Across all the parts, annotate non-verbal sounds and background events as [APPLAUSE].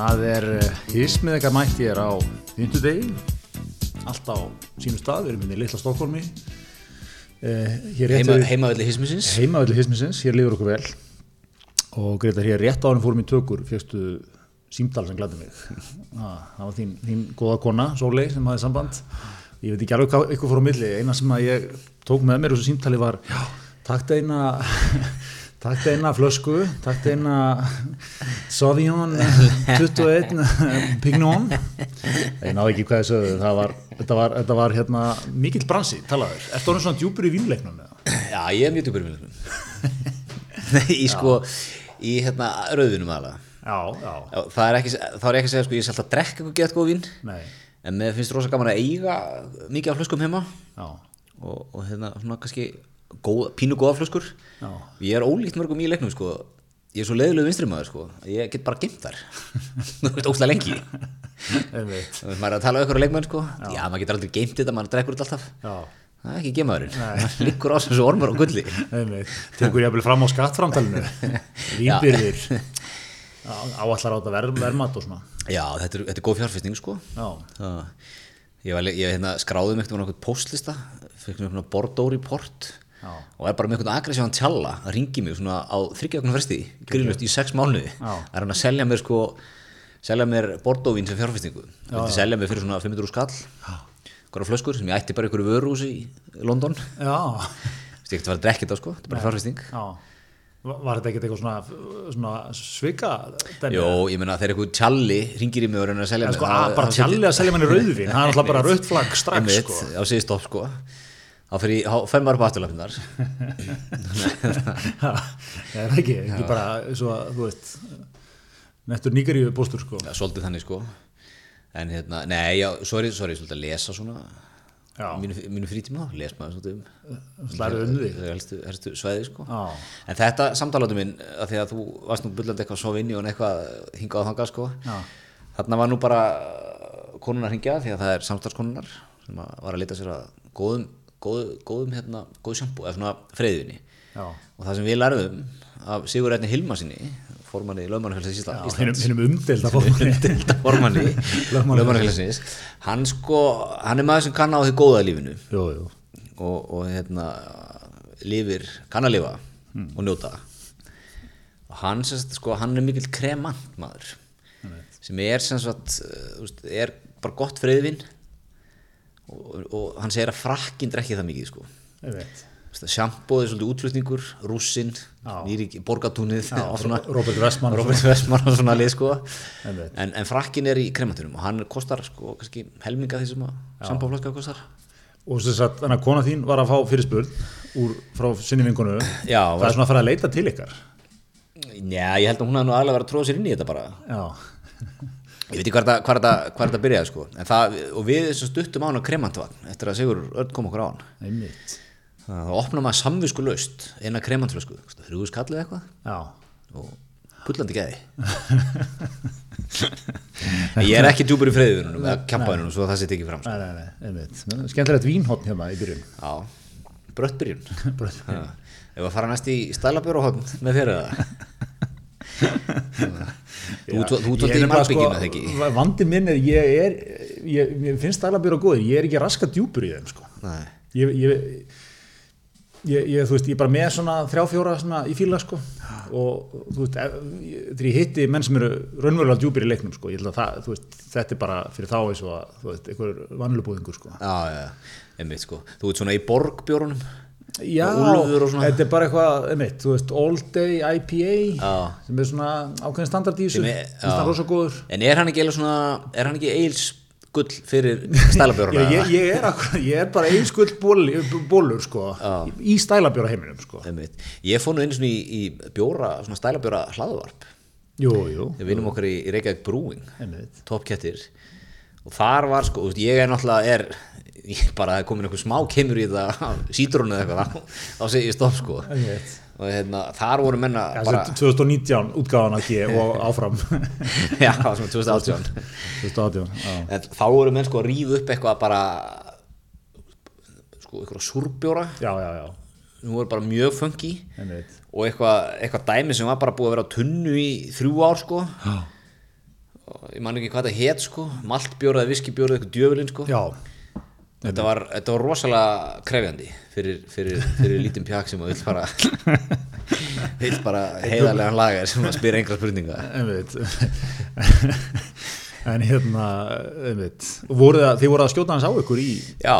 Það er hismið eitthvað mætti er á fymtudegi, allt á sínum stað, við erum inn í litla Stokkólmi, eh, heimavelli hismisins heimavelli hismisins, hér líður okkur vel. Og Gretar hér rétt árum fórum í tökur, fjöxtu símtal sem glæði mig. [LAUGHS] Ah, það var þín, þín góða kona, Sólei, sem hafði samband. Ég veit ekki alveg hvað ykkur fór á milli, eina sem að ég tók með mér úr þessu símtali var, já, takk eina, [LAUGHS] takk eina flösku, takk eina Sauvignon 21 Pignon. Ég náði ekki hvað þessu, það var, þetta var, þetta var hérna mikill bransi, talaður. Ertu orðin svona djúpur í vínleiknum það? Já, ég er mjög djúpur í viljanum [LAUGHS] Nei, í sko í hérna rauðvinum aðalega Já, já, Já, það er ekki, þá er ég ekki að segja sko, ég sé alltaf að drekka eitthvað gett góð vín nei, en mér finnst rosa gaman að eiga mikið af flöskum heima já, og, og hérna svona kannski góð, pínu góða flöskur. Já. ég er ólíkt mörgum í leiknum sko. Ég er svo leiðilegu vinstrimæður sko. Ég get bara gimt þar [LAUGHS] þú veist óslega lengi. Maður er að tala um ykkur á leikmenn sko. Já, maður getur aldrei geimt þetta, maður drekkur þetta alltaf. Já, það er ekki gemaðurinn, maður líkur á sem svo ormur og gulli. Tekur ég að byrja fram á skattframtalinu. [LAUGHS] Vínbyrðir. Áallar á þetta ver, vermat og svona. já, þetta er, þetta er góð fjárfesting sko. Já, ég, var, ég hérna, skráði mig um einhvern postlista fyrir einhvern Bordeaux report Já. og er bara með einhvern agressívan tjalla að ringi mig svona á þryggjöfnum fresti grínlust í sex mánuði. Já. er hann að selja mér sko selja mér Bordeaux vín sem fjárfestingu. Selja mér fyrir svona 500 skall. Hverja flöskur sem ég ætti bara einhverju vöruhúsi í London. Ég ekkert að fara að drekka þetta sko, þetta er bara fjárfesting. Já. Va- Var þetta ekkert eitthvað svona, svona svika? Jó, ég meina þegar einhver tjalli ringir í mig og reynir að selja mér sko, bara tjalli að selja manni rauðvin, það er alltaf bara rautt flagg strax, sko. Þá fer maður upp afturlöfnir [LAUGHS] Já, það er ekki, ekki bara, svo að, þú veist, nettur nýgaríu bóstur, sko. ja, svolítið þannig sko. En hérna, nei, já, er ég svolítið að lesa svona mínu, mínu frítíma, les maður svolítið um. Slærið um þau helstu, helstu svæði sko. Já. en þetta samtaláttu minn, að því að þú varst nú bullandi eitthvað svo vinni og eitthvað hingað á þangað sko. Já. þarna var nú bara konunar hingja því að það er samstarfskonunar sem að var að leita sér að góðum góðum, góðum hérna, góð sjampo eða svona freyðunni Já. og það sem við lærðum af Sigur Erni Hilmarsinni formanni lögmannafélagsins Ísla- Já, Íslands. hinnum umdelda formanni. [LAUGHS] Lögmannafélagsins. Hann sko, hann er maður sem kann á því góða lífinu. Jú, jú. og, og hérna lifir, kann að lifa og njóta. Og hann sagt sko, hann er mikill kremant maður. Sem er sem sagt veist, er bara gott freyðvin og, og hann segir að frakkin drekki það mikið sko sjampóð er svolítið útflutningur rússinn, borgatúnið [LAUGHS] Robert Westman. Robert Westman og svona lið sko en, en frakkin er í kremantunum og hann kostar sko kannski helminga því sem að sjampóflaska kostar Og þess að þannig að kona þín var að fá fyrirspurn úr frá sinni vinkonu. Já, Það er svona að fara að leita til ykkar. Já, ég held að hún hafði nú aðlega verið að tróða sér inn í þetta bara Já. Ég veit ekki hvað þetta, hvað þetta, hvað þetta byrjaði sko. Það, og við stuttum á hann á kremantvatn eftir að Sigur Örn kom okkur á hann. Einmitt. það þá opna maður samvisku laust eina kremantflösku, þrjúðu skallið eitthvað. Já. og pullandi geði ég er ekki djúpur í freyðunum eða kjampaðunum svo að það setja ekki fram sko. Skemmtilegt vínhotn hérna í byrjun. Já, bröttbyrjun [LAUGHS] Bröttbyrjun. Ef að fara næst í stælabjör og hotn með fyrir það [LAUGHS] Þú þú- þú tótt í malbygginu þegar ekki Sko, Vandi minn er, ég er, ég, ég finnst stælabýra góðir, ég er ekki raska djúpur í þeim, sko. Ég, ég, ég, ég, þú veist, ég er bara með svona þrjá, fjóra svona í fíla, sko. Og þú veist, þegar ég hitti menn sem eru raunverulega djúpir í leiknum, sko, ég held að það, þú veist, þetta er bara fyrir þá eins og að, þú veist, einhver vanlubúðingur, sko. já, já, einmitt sko Þú ert svona í borgbjórunum Já, Og og þetta er bara eitthvað, einmitt, þú veist, All Day IPA, Já. sem er svona ákveðin standard í þessu, er- það já. rosa góður. En er hann ekki eða svona, er hann ekki eils gull fyrir stælabjóruna? [LAUGHS] Já, ég, ég, er akkur, ég er bara einskull bólur sko, í stælabjóra heiminum sko. Ég fór nú einu svona í, í bjóra, svona stælabjóra hlaðvarp Jú, jú, Við vinnum okkar í, í Reykjavík Brewing einmitt. toppkettir og þar var sko, ég er náttúrulega er, ég bara það er komin einhver smá kemur í þetta [LAUGHS] sítrunu eða eitthvað þá, segi ég stopp sko. Einmitt. og hérna, þar voru menna Ja, bara, 2019 útgáðan ekki og áfram. Já, svona 2018 2018, já. en þá voru menn sko að rífa upp eitthvað bara sko, eitthvað súrbjóra. Já, já, já, sem voru bara mjög funky. Og eitthvað, eitthvað dæmi sem var bara búið að vera á tunnu í þrjú ár sko. Já. og ég man ekki hvað það hét sko. Maltbjóra eða viskibjóra eitthvað djöfulinn sko. Já, þetta var, þetta var rosalega krefjandi fyrir, fyrir, fyrir lítinn pjakk sem að [LAUGHS] vill bara vill bara heiðarlegan lagar sem að spyrja engra spurninga. [LAUGHS] En hérna, voru það, Þið voru að skjóta hans á ykkur í já,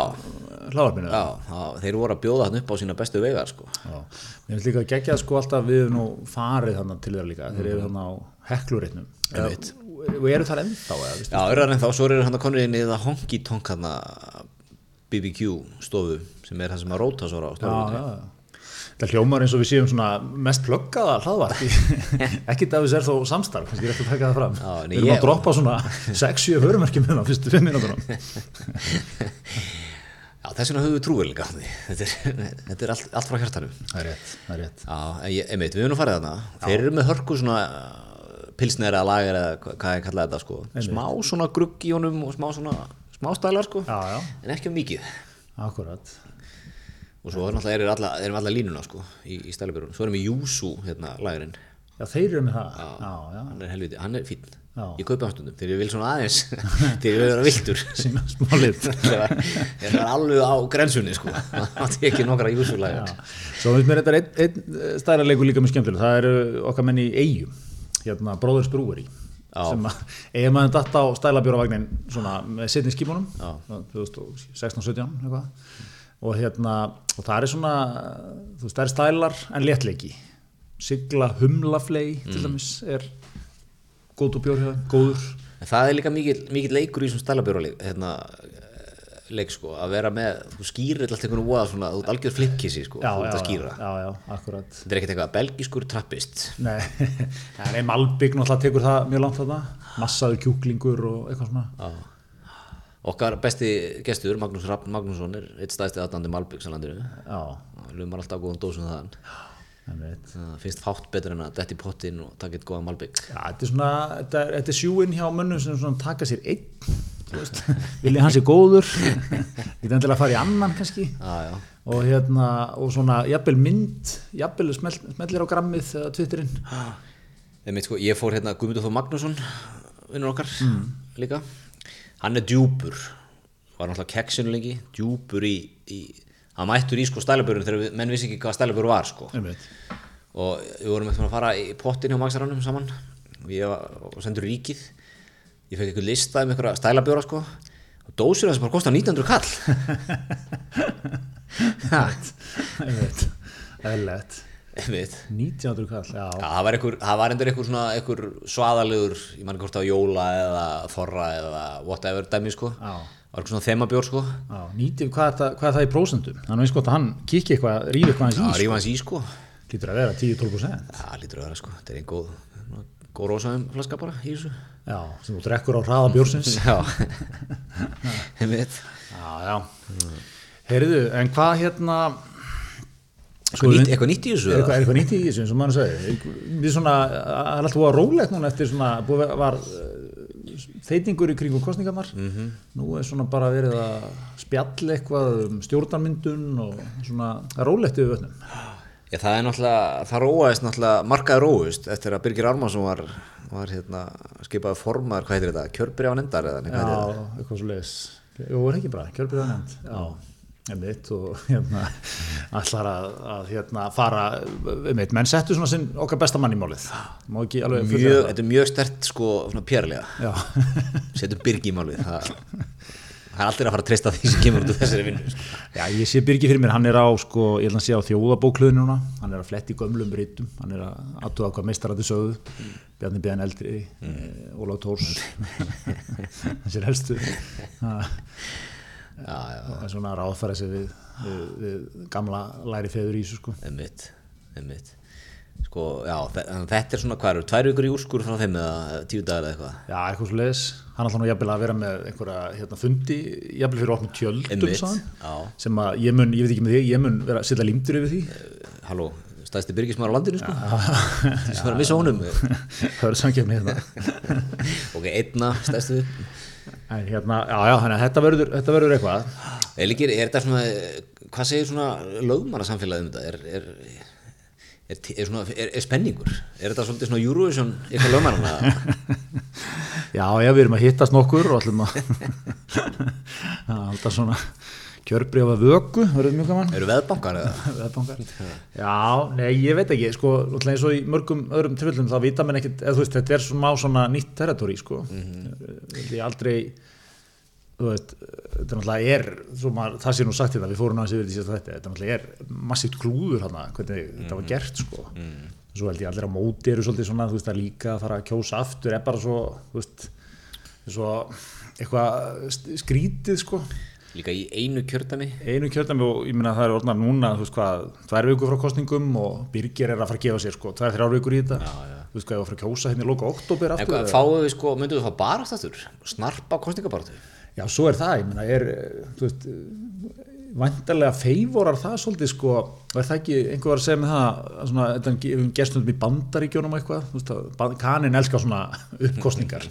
hlaðarpinu já, það, þeir voru að bjóða hann upp á sína bestu vegar sko. Já, mér finnst líka geggjað sko alltaf við nú farið þannig til þeirra líka. Þeir eru þannig á heklureitnum. Einmitt. og eru þar ennþá eða, já, örðar en þá, svo eru hann að konur inn í það honky tonk hann BBQ stofu sem er það sem að róta svo já. Það hljómar eins og við séum svona mest pluggaða hlaðvart [LAUGHS] ekkert af þess er þó samstarf kannski er eftir að taka það fram. Já, við erum að droppa svona 6-7 vörumerkjum hérna á fyrstu 5 minútur [LAUGHS] já, þess vegna höfum við því. Þetta er, þetta er allt, allt frá hjartanum það er rétt, það er rétt. Já, ég, einmitt, við erum nú farið þarna. Þeir eru með hörku svona uh, pilsner eða lager eða hva- hvað ég kallaði þetta sko. Smá svona grugg í honum og smá svona smá stælar sko. Já, já, En ekki um mikið. Akkurat. Og svo er erum erum alla línuna sko í, í stælabjörun Svo erum við Júsú hérna lagerinn já, þeir eru með það. Já, já, Hann er helviti, hann er fín Já. Ég kaupi hann stundum þegar ég vil svona aðeins [LAUGHS] Þegar ég vil vera viltur [LAUGHS] [LAUGHS] Ég er alveg á grensunni sko. Það tekið nokkra Júsú lager. Svo finnst mér þetta einn, stæra leikur líka með skemmtileg. Það eru okkar menn í eigum hérna Bróðurs Brúeri Já. Sem að eigum maður datt á stælabjóravagnin svona með setni skipunum Já. 2016-17 eitthvað og hérna og það er svona þú veist það er stælar en léttleiki sigla humlaflei Mm. til dæmis er góð og bjór hjá þeim, góður En það er líka mikill leikur í þessum stælabjóra leik, hérna, leik sko, að vera með, þú skýrir allt einhvern voða svona, þú ert algjör flippkissi sko, þú ert að skýra. já, já, akkurat Þetta er ekkert eitthvað belgískur trappist. Nei, [LAUGHS] það er Malbygg náttúrulega tekur það mjög langt þarna massaður kjúklingur og eitthvað svona Já. Okkar besti gestur, Magnús Rapp Magnússon, er eitt stæðsti aðdandi Malbyggs á landinu. Já, Lumar alltaf góðan dósum þaðan. Það finnst fátt betur en að detti pottin og taka eitt góðan Malbygg. Já, þetta er er, sjúinn hjá mönnum sem taka sér einn, [LAUGHS] vilja hans er góður, ekki endilega fara í annan kannski já. og hérna, og svona jafnvel mynd, jafnvel smell, smellir á grammið eða twitterinn. Einmitt, sko, ég fór hérna Guðmundur Þór Magnússon, vinnur okkar líka. Hann er djúpur, var náttúrulega keksinu lengi, djúpur í, í hann mættur í sko stælabjörun þegar menn vissi ekki hvað stælabjörn var sko. Einmitt. og við vorum eitthvað að fara í pottin hjá Maxarannum saman og ég og sendur ríkið ég fekk eitthvað lista um eitthvað stælabjóra sko og dósir hans bara kosta 1900 kall [LAUGHS] ha, Einmitt, eðlilegt. einmitt 1900 kall, já. Já, það var einhver, það var endur einhver svona einhver svaðalegur, ég man ekki hvort það var jóla eða þorra eða whatever dæmi sko, Já. var eitthvað svona þemabjór sko Já, nýtið, hvað er, það, hvað er það í prósentum? Þannig veist gott að hann kikki eitthvað, rífi eitthvað hans í, það sko. rífa hans í sko Lítur að vera 10-12%. það lítur að vera sko, þetta er einn góð góð rosaðum flaska bara í þessu Já, sem þú drekkur á hraða bjórsins. já, [LAUGHS] einmitt Já, já. Heyrðu, en hvað hérna... eitthvað nýtt, eitthvað nýtt í þessu Er eitthvað, er eitthvað nýtt í þessu, eins og maður segi? Við svona, það er alltaf búið að rólegt núna eftir svona, búið var uh, þeitingur í kringum kostningarnar. -hmm. Nú er svona bara verið að spjall eitthvað um stjórnarmyndun og svona rólegt yfir vötnum. Já, það er náttúrulega, það róaðist náttúrulega, markaði róist eftir að Birgir Ármannsson var, var hérna, skipaði formar, hvað heitir þetta, kjörbyrja á nefndar eða nei, hvað heitir þetta? Já, eitthvað svo leiðis. Jú, er ekki bara, kjörbyrða nefnd. Já, einmitt og hérna, allar að, að hérna, fara, einmitt, menn settu svona sinn okkar besta mann í málið. Má ekki alveg Mjög, fullyrða þetta er mjög stert sko, svona pjörlega, það. Já. setjum Birgi í málið, það, [LAUGHS] það er aldrei að fara að treysta því sem kemur út úr þessari vinnu, sko. Já, ég sé Birgi fyrir mér, hann er á, sko, ég held að hann sé á þjóðabókluðinu núna, hann er að fletti gömlum rítum, hann er að aðtúða hvað meistarætti sögðu, Bjarni Bjarni Eldri, mm. Ólaf Tórs, hans er helstu, það er svona að ráðfæra sig við, við, við gamla læri feður í þessu, sko. einmitt, einmitt. Sko, já, þetta er svona, hvað eru, tvær vikur í úrskur frá þeim eða tíu dagar eða eitthvað? Já, eitthvað svo leiðis, hann ætla nú jafnvel að vera með einhverja hérna, fundi, jafnvel fyrir opnum tjöldum, hann, sem að ég mun, ég veit ekki með því, ég mun vera að setja limtur yfir því, Halló, stæðsti Birgismar á landinu, sko? Að vera að missa honum. [LAUGHS] það verður samkefni hérna. [LAUGHS] ok, einna, stæðstu. En hérna, já, já, að þetta verður, þetta verður eitthvað. Er, er þetta svona, hvað segir svona lögmanna samfélagið um þetta? Er, er, er, er, svona, er, er spenningur? Er þetta svolítið svona Eurovision eitthvað lögmanna? [LAUGHS] Já, já, við erum að hittast nokkur og ætlum að [LAUGHS] halda svona kjörbreyfa vöku, verður mjög gaman Eru veðbankar eða? [LAUGHS] Veðbankar. Já, nei, ég veit ekki, sko, eins og í mörgum öðrum tilfellum þá vita menn ekkert, eða þú veist, þetta er svona á svona nýtt territóri, sko. Mm Ég aldrei, veist, þetta náttúrulega er, maður, það sé nú sagt þetta, við fórum aðeins yfir því að þetta, þetta náttúrulega er massíft klúður hana, hvernig þetta var gert, sko. Svo held ég allir að móti eru svolítið svona, þú veist, að líka að fara að kjósa aftur, er bara svo, þú veist, svo eitthvað skrítið, sko Líka í einu kjördami? einu kjördami og ég meina það er orðnar núna þú veist hvað, tvær vikur frá kostningum og Birgir er að fara að gefa sér sko, tvær, þrjár vikur í þetta Já, já. þú veist hvað, ég var að fara að kjósa hérna í loka oktober En aftur hvað, fáum við sko, við fá bara aftur? Snarpa kostningabaratu? Já, svo er það, ég meina, er eh, þú veist, vandarlega feivorar það svolítið sko er það ekki, einhver var að segja með það að svona, þetta gerstundum í bandaríkjónum eitthvað, þú veist, að kanin elskar svona [LAUGHS] uppkostningar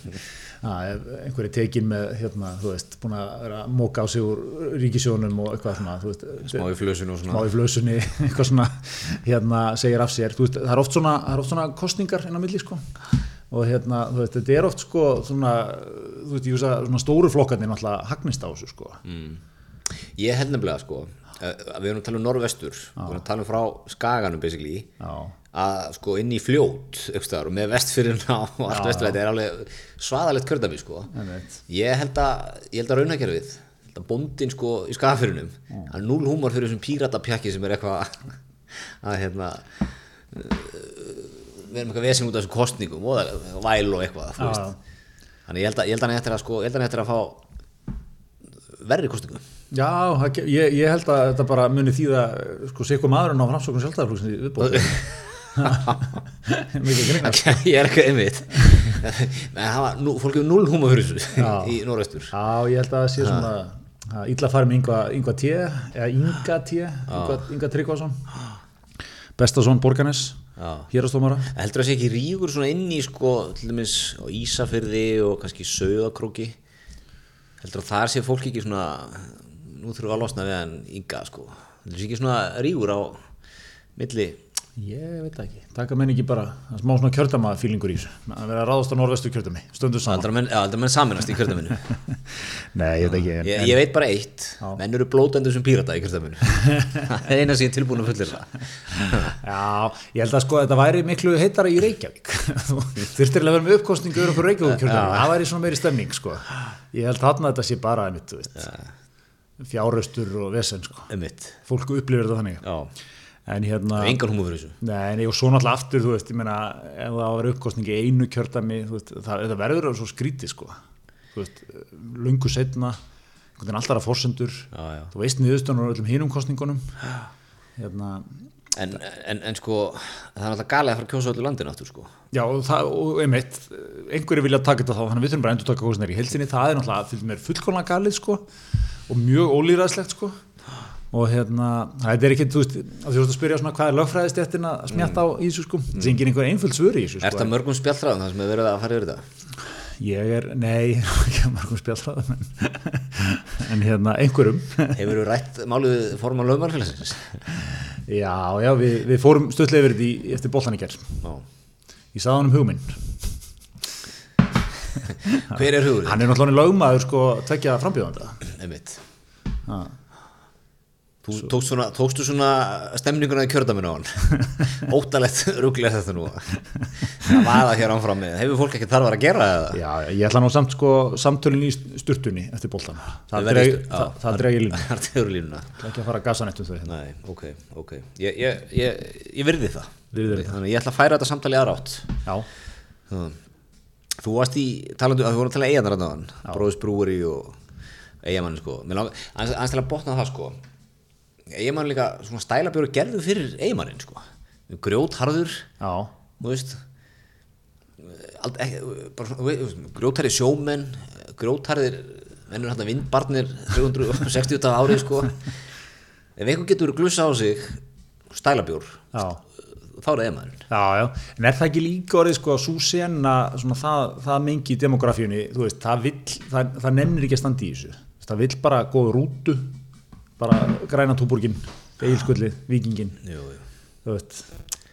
að einhver er tekin með, hérna, þú veist búin að móka á sig úr ríkisjónum og eitthvað svona, þú veist Smá í flösinu og smá svona í flösunni, [LAUGHS] eitthvað svona hérna segir af sér, þú veist, það er oft svona, það er oft svona kostningar inn á milli sko og hérna, þú veist, þetta er oft sko svona, þú veist, ég veist að svona stóru flokkarnir náttúrulega hagnist á þessu sko. Ég held nefnilega sko við erum að tala um norðvestur við erum að tala um frá skaganum basically já, að sko inn í fljót aukstaðar, og með vestfyrirna og allt vestfyrirna er alveg svaðalegt kjördami sko. Ég held að, ég held að raunakerfið ég held að bóndin sko í skafirinnum hann er núl húmor fyrir þessum píratapjakki sem er eitthvað að hérna við erum eitthvað vesinn út af þessum kostningum og það- væl og eitthvað þannig ég held að ég held að hann eftir að sko, ég held að hann eftir að fá verri kostningum Já, ég, ég held að þetta bara muni þýða sko sikku maðurinn á framsókn sjálfstæðarflokksins í viðbóð [LAUGHS] mikið grínast ég er eitthvað einmitt. [LAUGHS] Nú, fólk hefur þessu Já. [LAUGHS] í norðvestur Já, ég held að það sé svona að illa farið með Inga, Inga T eða Inga T, Inga, Inga Tryggvason. Bestason Borganes Já. Hérastómara heldur það sé ekki ríkur svona inn í sko, til dæmis Ísafyrði og kannski Sauðakróki heldur að þar sé fólk ekki svona nú þurfum við að losna við hann ynga sko. Heldur það sé ekki svona ríkur á milli Ég veit ekki, taka menn ekki bara smá svona kjördama fílingur í þessu. Að vera að ráðast á norðvestu kjördami, stundu saman. Heldur að menn, að menn saminast í kjördaminu [LAUGHS] Nei, ég veit ekki en, ég, ég veit bara eitt, menn eru blótendur sem pírata í kjördaminu [LAUGHS] það er eina sem ég er tilbúin að fullir Já, ég held að sko að þetta væri miklu heitara í Reykjavík. [LAUGHS] Þurftir að vera með uppkostningu yfir okkur Reykjavík kjördami, það væri svona meiri stemning sko. Ég held þarna að þetta sé bara einmitt, fjárhaustur og vesen sko. Einmitt, fólk upplifir þetta þannig. Já, en hérna engan húmor fyrir þessu. Nei, nei, og svo náttúrulega aftur, þú veist, ég meina, ef það að vera uppkostningi einu kjördami, veist, það, það verður svo skrítið, sko, veist, lungu setna, alltaf að forsendur, Já, já. þú veist niðurstöðunar á öllum hinum kostningunum, hérna, en, en, en sko það er alltaf galið að fara að kjósa öllu landinu aftur sko. Já, og það, og einmitt, einhverju vilja taka þetta þá, þannig að við þurfum bara að endur taka kostningar í heilsinni, það er náttúrulega, fullkomlega galið, sko, og mjög ólýræðslegt, sko, og hérna, það er ekki, þú veist, þú veist að spyrja svona hvað er lögfræðistéttin að smjatta á í þessu, sko, það er engin einhver einföld svöri í þessu, Er sko. þetta mörgum spjallræðum það sem er verið að fara yfir þetta? Ég er, nei, [LAUGHS] ekki að margum spjallræðum en, [LAUGHS] en hérna einhverjum Hefur þú rætt málið við forman lögmannfélagsins? Já, já, við, við fórum stöðlega yfir þetta eftir boltan í gerð. Ég sagði hann um hugminn Hver er hugur? Hann er náttúrulega lögmaður sko Þú tókst svona, tókstu svona stemninguna í kjördaminu á hann? [LAUGHS] Óttalegt rugglega þetta nú. Það var það hér ánfram Hefur fólk ekki þarf að gera það? Já, ég ætla nú samt sko samtölin í sturtunni eftir boltan Það dregi línu [LAUGHS] Það er ekki að fara að gasa nettum þau hérna. Nei, ok, ok. Ég, ég, ég, ég virði það. Þannig að ég ætla að færa þetta samtali aðrátt Já, Þú varst í, talandi, að þú voru að tala eiganar að náðan Bróðus Brúri og eigamann sko. Mér aðeins til að Eigamann líka svona stælabjóru gerðu fyrir eigamannin sko. Grjótharður, veist. Ald, ekki, bara grjótharðir sjómenn grjótharðir mennur hann vindbarnir 360 af árið sko. Ef einhver getur glussa á sig stælabjór já. þá er það já, en er það ekki líka orðið sko sena, svona það, það mengi í demografíunni, veist, það vill, það, það nennir ekki að standa í þessu. Það vill bara góða rútu, bara græna túborgin, eigilskulli, vikingin, þú veist.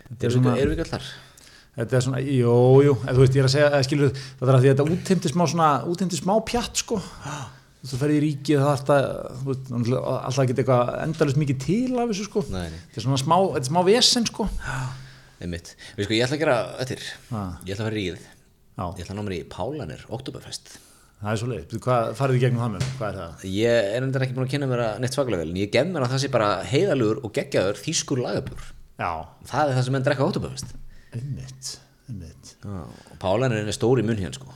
Þetta er Erum svona, við, ekki allar? þetta er svona, jú, jú en þú veist, ég er að segja, skilur það er að því að þetta útheimti smá svona, útheimti smá pjatt sko, þú ferði í ríkið það alltaf, veist, alltaf ekki eitthvað endalist mikið til af þessu sko. Nei, nei. þetta er svona smá, þetta er smá vesen sko. Einmitt, við sko ég ætla að gera öttir ég ætla að fara í ríð já, ég ætla að ná mér í Pálanir, Oktoberfest það er svo leið, hvað farið í gegnum það með, hvað er það? ég er endur ekki búin að kynna mér að neitt svakalega vel en ég gef mér að það sé bara heiðalugur og geggjaður þýskur lagabjör Já, það er það sem menn drekka Oktoberfest einmitt, einmitt. Og Pálanir er stóri munn hérna sko.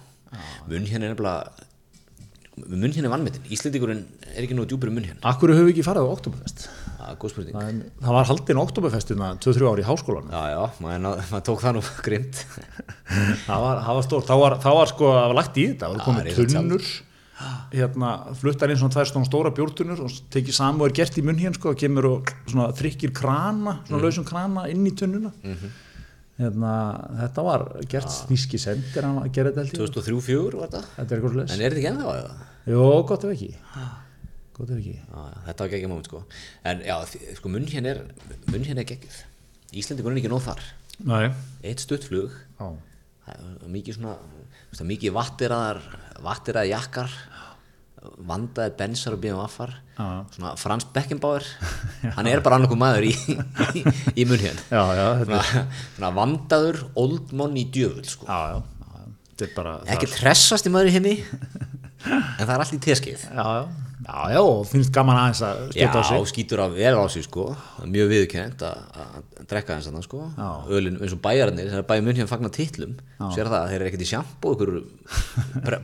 Munn hérna er nefnilega munn hérna er vannmetinn, Íslendingurinn er ekki nú djúpur munn hérna, Akkur höfum við ekki farið á Oktoberfest? Það er góð spurning. Það, það var haldin Oktoberfestina 2-3 ári í háskólanum. Já já, maður, maður tók það nú [LAUGHS] grimt [LAUGHS] það var, það var stórt, þá var, þá var sko það var lagt í þetta, það var komið tunnur hérna, fluttar inn svona tvær stóna stóra bjórtunnur og tekið saman og er gert í munn hérna sko, og kemur og svona þrykkir krana svona lausum krana inn í tunnuna. Hérna, þetta var gert þíski sendir hann að gera þetta held ég. 2003-04 var þetta? Þetta er eitthvað en slags er þetta ekki ennþá eða? Jó, gott ef ekki gott ef ekki. Já, þetta var geggjum moment sko. En já, sko munn hérna er munn hérna er geggjuð. Íslendingur er ekki nóð þar. Nei, eitt stuttflug já, það er mikið svona er mikið vattiraðar vattiraðar jakkar vandaði bensar og bíðum affar Já. svona Frans Beckenbauer. [LAUGHS] Hann er bara annarkum maður í, í, í munn hérna já, já, þetta, svona, svona vandaður old money djöfull sko. já, já, já, þetta er bara ekki tressast í maður í henni [LAUGHS] en það er allt í teskið já, já, já, já, og finnst gaman aðeins að Já, stjórna á sig. skýtur af vel á sig sko. Það er mjög viðkjönd að að drekka þess að sko. Já. Ölin eins og bæjarnir, þegar bæjar munn hérna fagna titlum Sér það að þeir eru ekkert í sjampo ykkur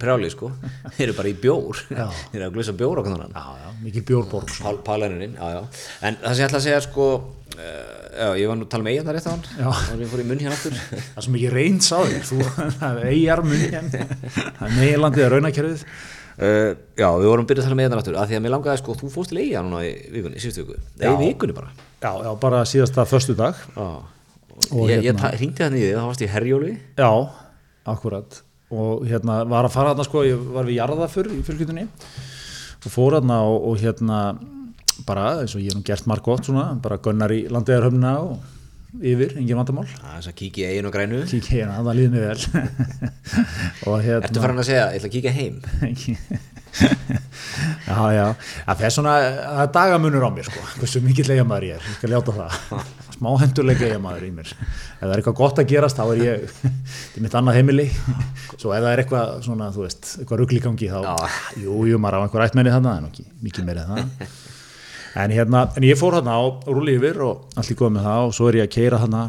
prjáli sko. Þeir eru bara í bjór. Já. [LAUGHS] Þeir eru að glusa bjór okkur þannig já, já, mikið bjórborg sko. Pál, Pálænurinn, já, já. En það sem ég ætla að segja sko uh, Já, ég var nú að tala með eigin þar rétt á hann Já. Og ég fór í munn hérna aftur. Það sem ekki reyns á þér það er eigjar munni það er meginlandið að raunakerfið uh, Já, við vorum byrjað að tala með eigin aftur af Því að mér langaði sko, þú fórst til eiga núna í vikunni, síðustu viku. Nei, í vikunni bara. Já, já, bara síðasta föstu dag Já. Og Ég, ég hérna- hringdi það niður, þá varst ég herjóli já, akkurat. Og hérna var að fara þarna sko ég var við jarðafur í fylgjutunni og fór þarna og, og hérna bara eins og ég hef gert marg gott svona bara gunnar í landegarhöfna og yfir, engin vandamál. Er þess að kíkja í og grænu. Kíkja hérna, það líði mig vel. [LAUGHS] Hérna Ertu farin að segja, ég ætla að kíkja heim? [LAUGHS] Já, já, það er svona það er dagamunur á mér sko, hversu mikill eigamæður ég er, ég skal ljáta það. [LAUGHS] Smá hendurleika eigamæður í mér. Ef það er eitthvað gott að gerast, þá er ég í mitt annað heimili. Svo ef það er eitthvað svona, þú veist, eitthvað rugligangi þá, Já. jú, maður á einhver ættmenni þannig, en ekki mikið en það en hérna, en ég fór hérna á rúli yfir og allt í góð með það og svo er ég að keira hérna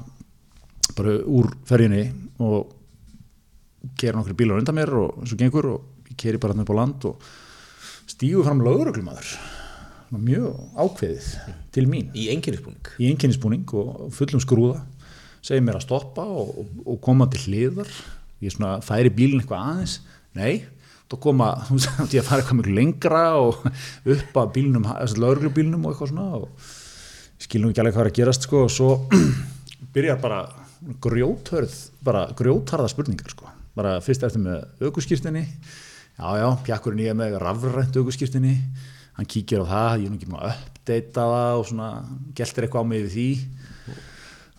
bara úr ferjunni og gera nokkru bílar undan mér og eins og gengur og ég keiri bara hérna upp á land og stígu fram löguröglumæður mjög ákveðið til mín. Í enginnispúning í einkennisbúning og fullum skrúða. Segir mér að stoppa og, og, og koma til hliðar. Ég svona færi bílinn eitthvað aðeins. Nei, þá koma þú veist, ég að fara eitthvað mjög lengra og upp að bílnum, lögreglubílnum og eitthvað svona og skilum ekki alveg hvað er að gerast sko og svo [CLEARS THROAT] byrjar bara grjóthörð bara grjótharða spurningar sko. Bara fyrst eftir með aukuskýrstinni já já, pjakkurinn ég er með rafrænt aukuskýrstinni hann kíkir á það, ég er nú ekki maður að uppdeita það og svona geltir eitthvað á mig við því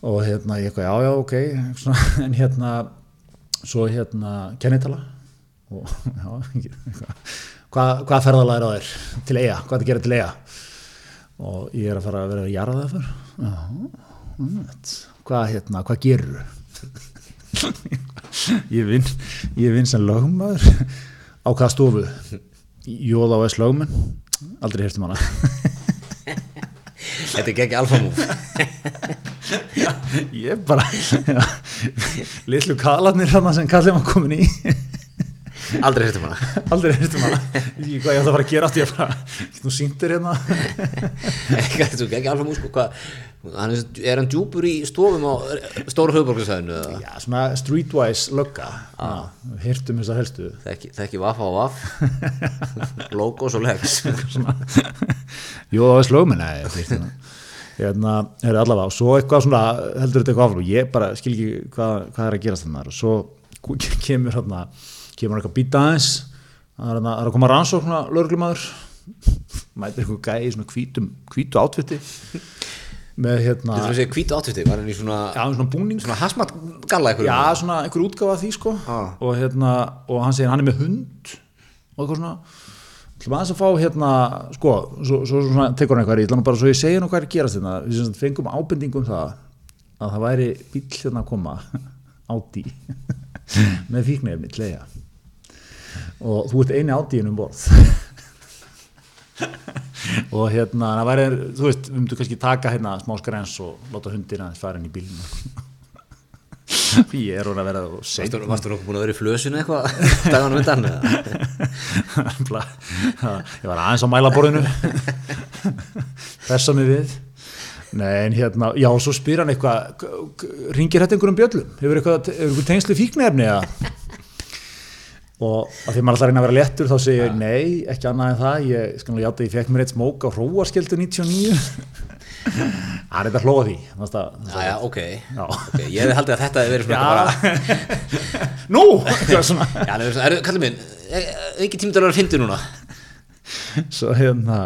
og hérna ég eitthvað, já já, ok svona, [LAUGHS] en hérna svo hérna kennitala og [LAUGHS] já, hvað, hvað ferðalega er á þér til eiga, hvað það gerir til eiga og ég er að fara að vera að jarða það fyrr já, hvað hérna, hvað gerur [LAUGHS] ég vinn ég vinn sem lögmaður á hvaða stofu? Jóða og S lögmenn. Aldrei hérst um hana. Þetta er ekki alfa múf ég bara [LAUGHS] já, litlu kalarnir hann sem kallið maður komin í Aldrei hértum hana. Aldrei hérst um hana. [LAUGHS] Ég, ætla að fara að gera átt ég að fara þú sýndir hérna. Ekki þetta er ekki alfa múf sko er, er hann djúpur í stofum á stóra höfuborgarsæðinu já, svona streetwise lögga. Hirtum þess að helstu. Þekki, þekki vaff á [LAUGHS] vaff. Logos og legs Jóða og S lögmenn nei, þeir, hérna, er allavega og svo eitthvað svona heldur þetta eitthvað áfram. Og ég bara skil ekki hvað, hvað er að gerast þannig og svo kemur hérna kemur eitthvað býta aðeins. Það er, það að koma rannsókna lögreglumæður mætir eitthvað gæi í svona hvítum hvítu átvitti með hérna Þú veist, hvítu átvisti, var hann í svona, já, svona búning. svona hasmat galla eitthvað? já, svona einhver útgáfa af því sko. Ah. og hérna, og hann segir hann er með hund. Og eitthvað svona. Ætlum aðeins að fá hérna, sko svo, svo, svona tekur hann eitthvað, ég ætla nú bara svo ég segja nú hvað er að gerast hérna, við fengum ábendingum það að það væri bíll hérna að koma áti [LAUGHS] með fíknefni til eiga og þú ert eini átíðin um borð. [LAUGHS] Og hérna það væri, þú veist, við myndum kannski taka hérna smá skrens og láta hundir aðeins fara inn í bílinu ég [LAUGHS] er orðið að vera og seint Varstu, varstu nokkuð búin að vera í flösinu eitthvað [LAUGHS] daganum undan? eða? ég var aðeins á mælaborðinu. Þessa mig við. Nei, en hérna, já, svo spyr hann eitthvað ringir þetta einhverjum bjöllum? Hefur eitthvað, hefur eitthvað tengslu fíknefni eða og að því maður alltaf reyna að vera léttur þá segir ég nei, ekki annað en það ég nú játa, ég fekk mér eitt smók á hróarskjöldu 99 [LAUGHS] það er þetta hlóða því það- já, ok, Já. ok, ég hefði haldið að þetta hefði verið svona bara [LAUGHS] nú, það kallið minn, ekki tími til að að fyndi núna? svo hérna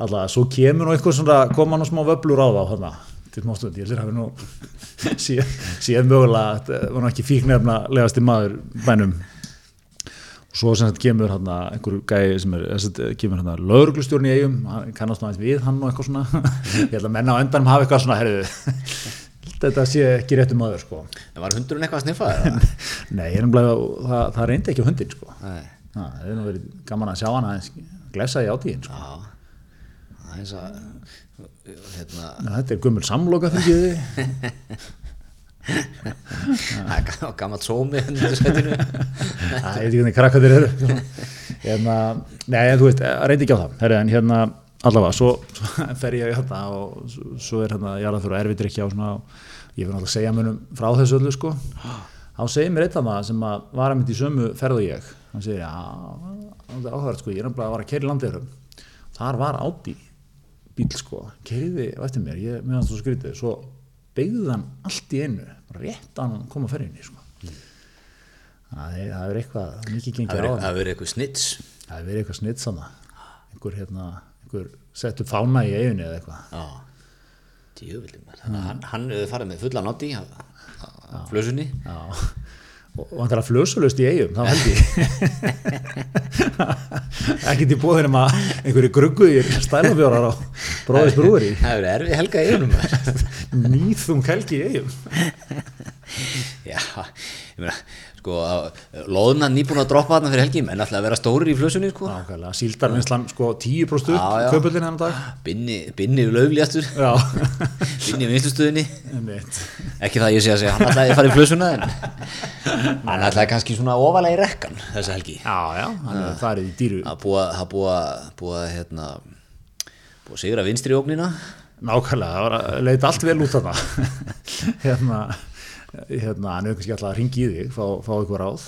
alltaf, svo kemur nú eitthvað svona koma nú smá vöblur á þá hérna, til mástund, ég sér hafi nú [LAUGHS] síðan, mögulega að þetta var nú ekki fíknefna legasti maður bænum svo sem þetta kemur hérna einhver gæi sem er, þess að kemur hérna lauruglustjórn í eigum, hann kannast aðeins við hann og eitthvað svona, [LAUGHS] ég held að menna á endanum hafa eitthvað svona, herriðu [LAUGHS] þetta sé ekki réttu maður sko. En var hundurinn eitthvað að sniffa það? [LAUGHS] nei, er umlega, það, það reyndi ekki hundin sko. Nei, það er nú verið gaman að sjá hann aðeins glessa í átíðin sko. Já, það er eins að, hérna, þetta er gummul samloka fyrir þið það er gammalt sómi. Það er ekki hvernig krakka þér eru. Hérna, Nei, en þú veist, að reyndi ekki á það. Herri, en hérna, allavega, svo, svo fer ég hérna og svo, er hérna ég fyrir erfitt ekki á svona og ég fyrir náttúrulega að segja munum frá þessu öllu sko. Þá segir mér eitt af það sem að var að myndi í sömu ferðu ég. Hann segir, já, er áhverð sko ég er nefnilega að vara að keira í landiðurum þar var átti bíl sko. Keiriði á eftir mér, ég meðan svo skrítið. Svo beigði hann allt í einu rétt að hann koma ferðinni sko. Það er, það er eitthvað mikið Það gengið á hann það verið eitthvað snitts. það verið eitthvað snitt sanna einhver hérna, einhver settu fána í eiginu eða eitthvað. Að hann, hefði farið með fulla nátti á, flösunni. já og hann er að flösulust í eigum þá held ég. [LAUGHS] Ekkert í bóðinum að einhverju grugguðir stælafjórar á bróðis brúri Það hefði verið helga í maður. nýþung helgi í eigum Já, ég meina, sko, loðna nýbúin að droppa þarna fyrir helgi, menn ætla að vera stórir í flösunni, sko. nákvæmlega, síldarvinnslan sko 10% Já, já. köpullin hennar dag Binni, löfléttur, já, [LAUGHS] binni í vinslustöðinni. einmitt Ekki það ég sé að segja, hann ætlaði að fara í flösuna, en hann ætlaði kannski svona ofalega í rekkan þessa helgi. já, já, hann er farið í dýru Það búa, búa, búa, hérna, búa sigra vinstri ógnina. Nákvæmlega, það að leita allt vel út af það [LAUGHS] hérna, hérna hann hefur kannski alltaf að ringi í þig fá, fá ykkur ráð.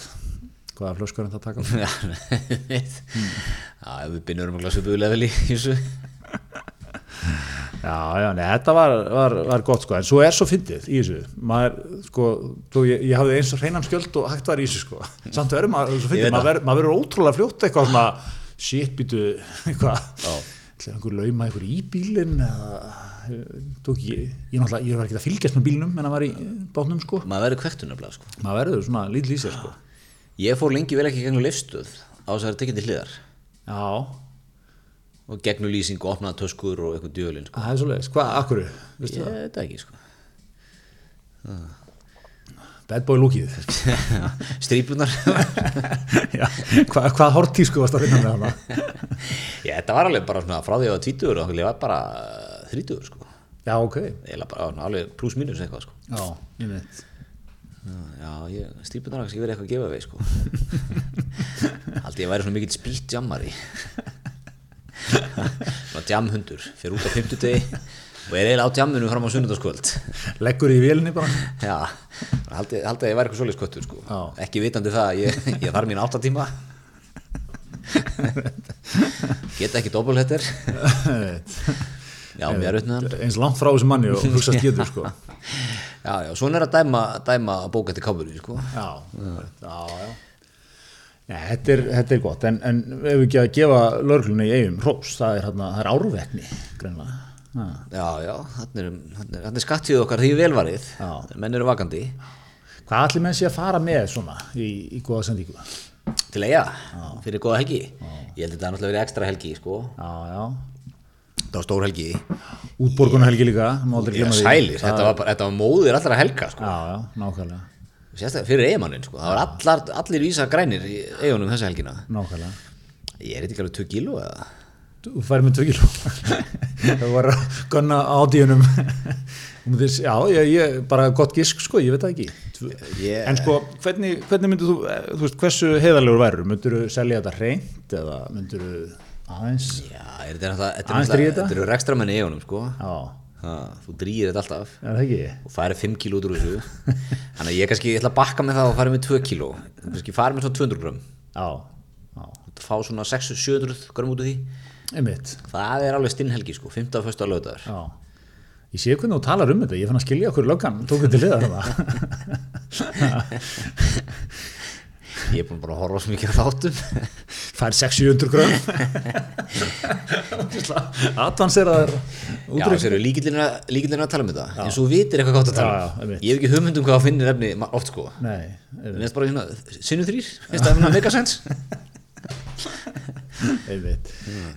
Hvaða flöskur hann það taka? Á? [LAUGHS] Já, við binnum um glasu buðlevel í þessu. Já, já, nei, þetta var, var, var gott sko, en svo er svo fyndið í þessu. Maður, sko, þú, ég, ég hafði eins og hreinan skjöld og hægt var í þessu sko. Samt verður maður svo fyndið, maður maður verður ótrúlega fljótt eitthvað svona shit, býtu, eitthvað. Ætlaði einhver lauma einhver í bílinn eða tók ég, ég náttúrulega, ég var ekki að fylgjast með bílnum en það var í bátnum sko Maður verður kvektunaflega, sko. maður verður svona lítil í sér sko Ég fór lengi vel ekki gegnum lifstöð á þess að það er til hliðar. já, Og gegnum lýsing og opnaða töskur og eitthvað djölinn, sko. það er svo leiðis, hvað, akkur Ég veit ekki, sko. bad boy lúkið [LAUGHS] Strípunar. [LAUGHS] já, hvað, hvað hortísku varst að finna með hana [LAUGHS] Já, þetta var alveg bara svona frá því að þrítugur, sko. já, ok, Eða bara alveg pluss mínus eitthvað, sko. já, ég veit Já, har kannski verið eitthvað að gefa vei, sko. [LAUGHS] Haldi ég væri svona mikill spýtt jammari. Svona jamhundur, fyrir út á fimmtudegi og er eiginlega á jamminu fram á sunnudagskvöld. leggur í vélinni bara Já, að ég væri eitthvað svolítið skottur, sko. Já. Ekki vitandi það að ég, ég þarf mín áttatíma. [LAUGHS] Geta ekki doppelhettir. Já, auðvitað. eins langt frá þessu manni og hugsa [LAUGHS] getur sko Já, já, svona er að dæma, dæma bóka til káburi, sko. já, já, já Já, þetta, er, þetta er gott, en, en ef við ekki að gefa lörglunni í eigum hrós, það er, er árvekni, greinlega. Já, já, þannig er, er, skattíð okkar því velvarið, Já. menn eru vakandi Hvað ætli menn sé að fara með svona í, í góða sendíku? til eiga, fyrir góða helgi Ég held að þetta er náttúrulega verið ekstra helgi, sko Já, já. Það var stór helgi Útborgunarhelgi líka, Já, sælir, þetta var, bara, þetta var móðir allra helga, sko Já, já, nákvæmlega. Sérstaklega fyrir eigamannin, sko Það var allar, allir vísa grænir í eigunum þessa helgina Nákvæmlega. Ég er þetta ekki alveg 2 kíló eða Þú færi með 2 kíló. [LAUGHS] það var að gunna ádíunum. [LAUGHS] já, ég, ég, bara gott gisk, sko, ég veit það ekki. Ég- En sko, hvernig, hvernig myndir þú, eh, þú veist, hversu heiðarlegur værur? Myndir þú selja þetta reynd eða myndir þú aðeins? Já, er þetta er þetta? eru rekstramenn í eigunum, sko Já, Ha, Þú drýir þetta alltaf ekki? og færi 5 kíló út úr þessu Þannig að ég kannski ég ætla að bakka með það og færi með 2 kíló kannski færi með svona 200 gram Já, já, fá svona 600-700 gram út úr því einmitt. það er alveg stinn helgi sko, 15. og 1. lögdagur Já. Ég sé hvernig þú talar um þetta, ég fann að skilja okkur löggan, tók þetta til liðar það. [LAUGHS] ég er búin bara að horfa svo mikið á þáttum [LAUGHS] Fær 600 grömm. [LAUGHS] Advanseraðar já, þessu eru líkillinu að tala um þetta. Eins og vitir eitthvað gott að tala Já, já, um ég hef ekki hugmynd um hvað að finnir efni ma- oft sko. Nei, bara svona, sinnum þrýr, finnst það að megasens? [LAUGHS] [LAUGHS] einmitt,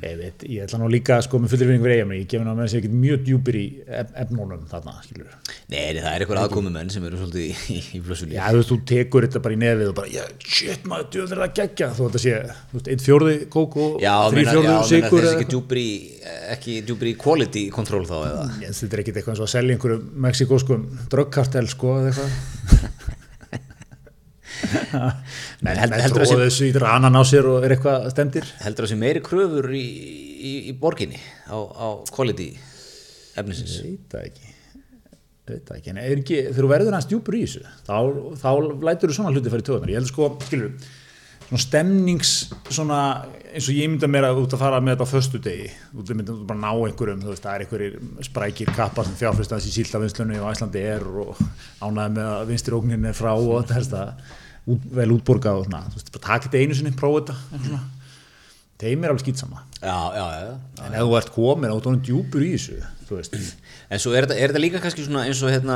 einmitt. Ég ætla nú líka sko með fullir vinning fyrir eigum, ég gef henni að með þessi ekkert mjög djúpir í ef- efnunum þarna, skilur. Nei, það er eitthvað aðkomi menn sem eru svolítið í, í, í flössunni Já, þú veist, þú tekur þetta bara í nefið og bara, já, shit maður, djöður er það geggja, þú veist að þú veist, einn fjórði kók og Já, þrý já, fjórði sigur. þessi eða- ekki djúpir í, ekki djúpir í quality control þá eða? Þetta er ekkert eitthvað eins og að selja einhverju mexikóskum dröggkartel sko eða eitthvað [LAUGHS] [LAUGHS] Nei, held- heldur að þessu í ranan á sér og er eitthvað stemdir Heldur það sé meiri kröfur í, í, í borginni á, á quality efnisins? Veit það ekki. Ekki, en er ekki, þegar þú verður hans djúpur í þessu þá, þá lætur þú svona hluti fyrir töðunar ég held sko, skilur svona stemnings, svona eins og ég mynda mér að ert að fara með þetta á föstu degi. Þú mynda bara ná einhverjum þú veist, það er einhverjir sprækir kappar sem fjárfyrstans í síldavinnslunni og Æslandi er og ánæði með að vinstir ógnin er frá og þetta helst að út, vel útborgað og svona, þú veist, bara taka þetta einu sinni, prófa þetta eitthvað svona. þeim er alveg skýtsama Já, já, já. en ef þú ert komin þú ert djúpur í þessu þú veist, [CLEARS THROAT] En svo er þetta, er þetta líka kannski svona eins og hérna,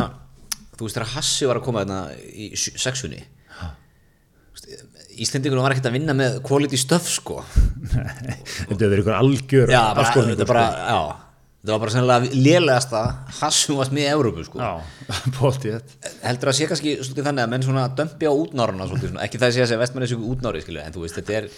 þú veist þegar Hassi var að koma hérna í sexunni. Íslendingunum var ekkert að vinna með quality stuff sko. [LAUGHS] þetta hefur verið ykkur algjör Já, bara, afskoðningur, þetta bara, já. Þetta var bara sennilega lélegasta Hassum varst með Európu sko. Já, [LAUGHS] bóttið þetta. heldur að sé kannski svolítið þannig að menn svona dömpi á útnáruna svolítið svona, ekki það sé að segja vestmenni séu útnári skilju, en þú veist, þetta er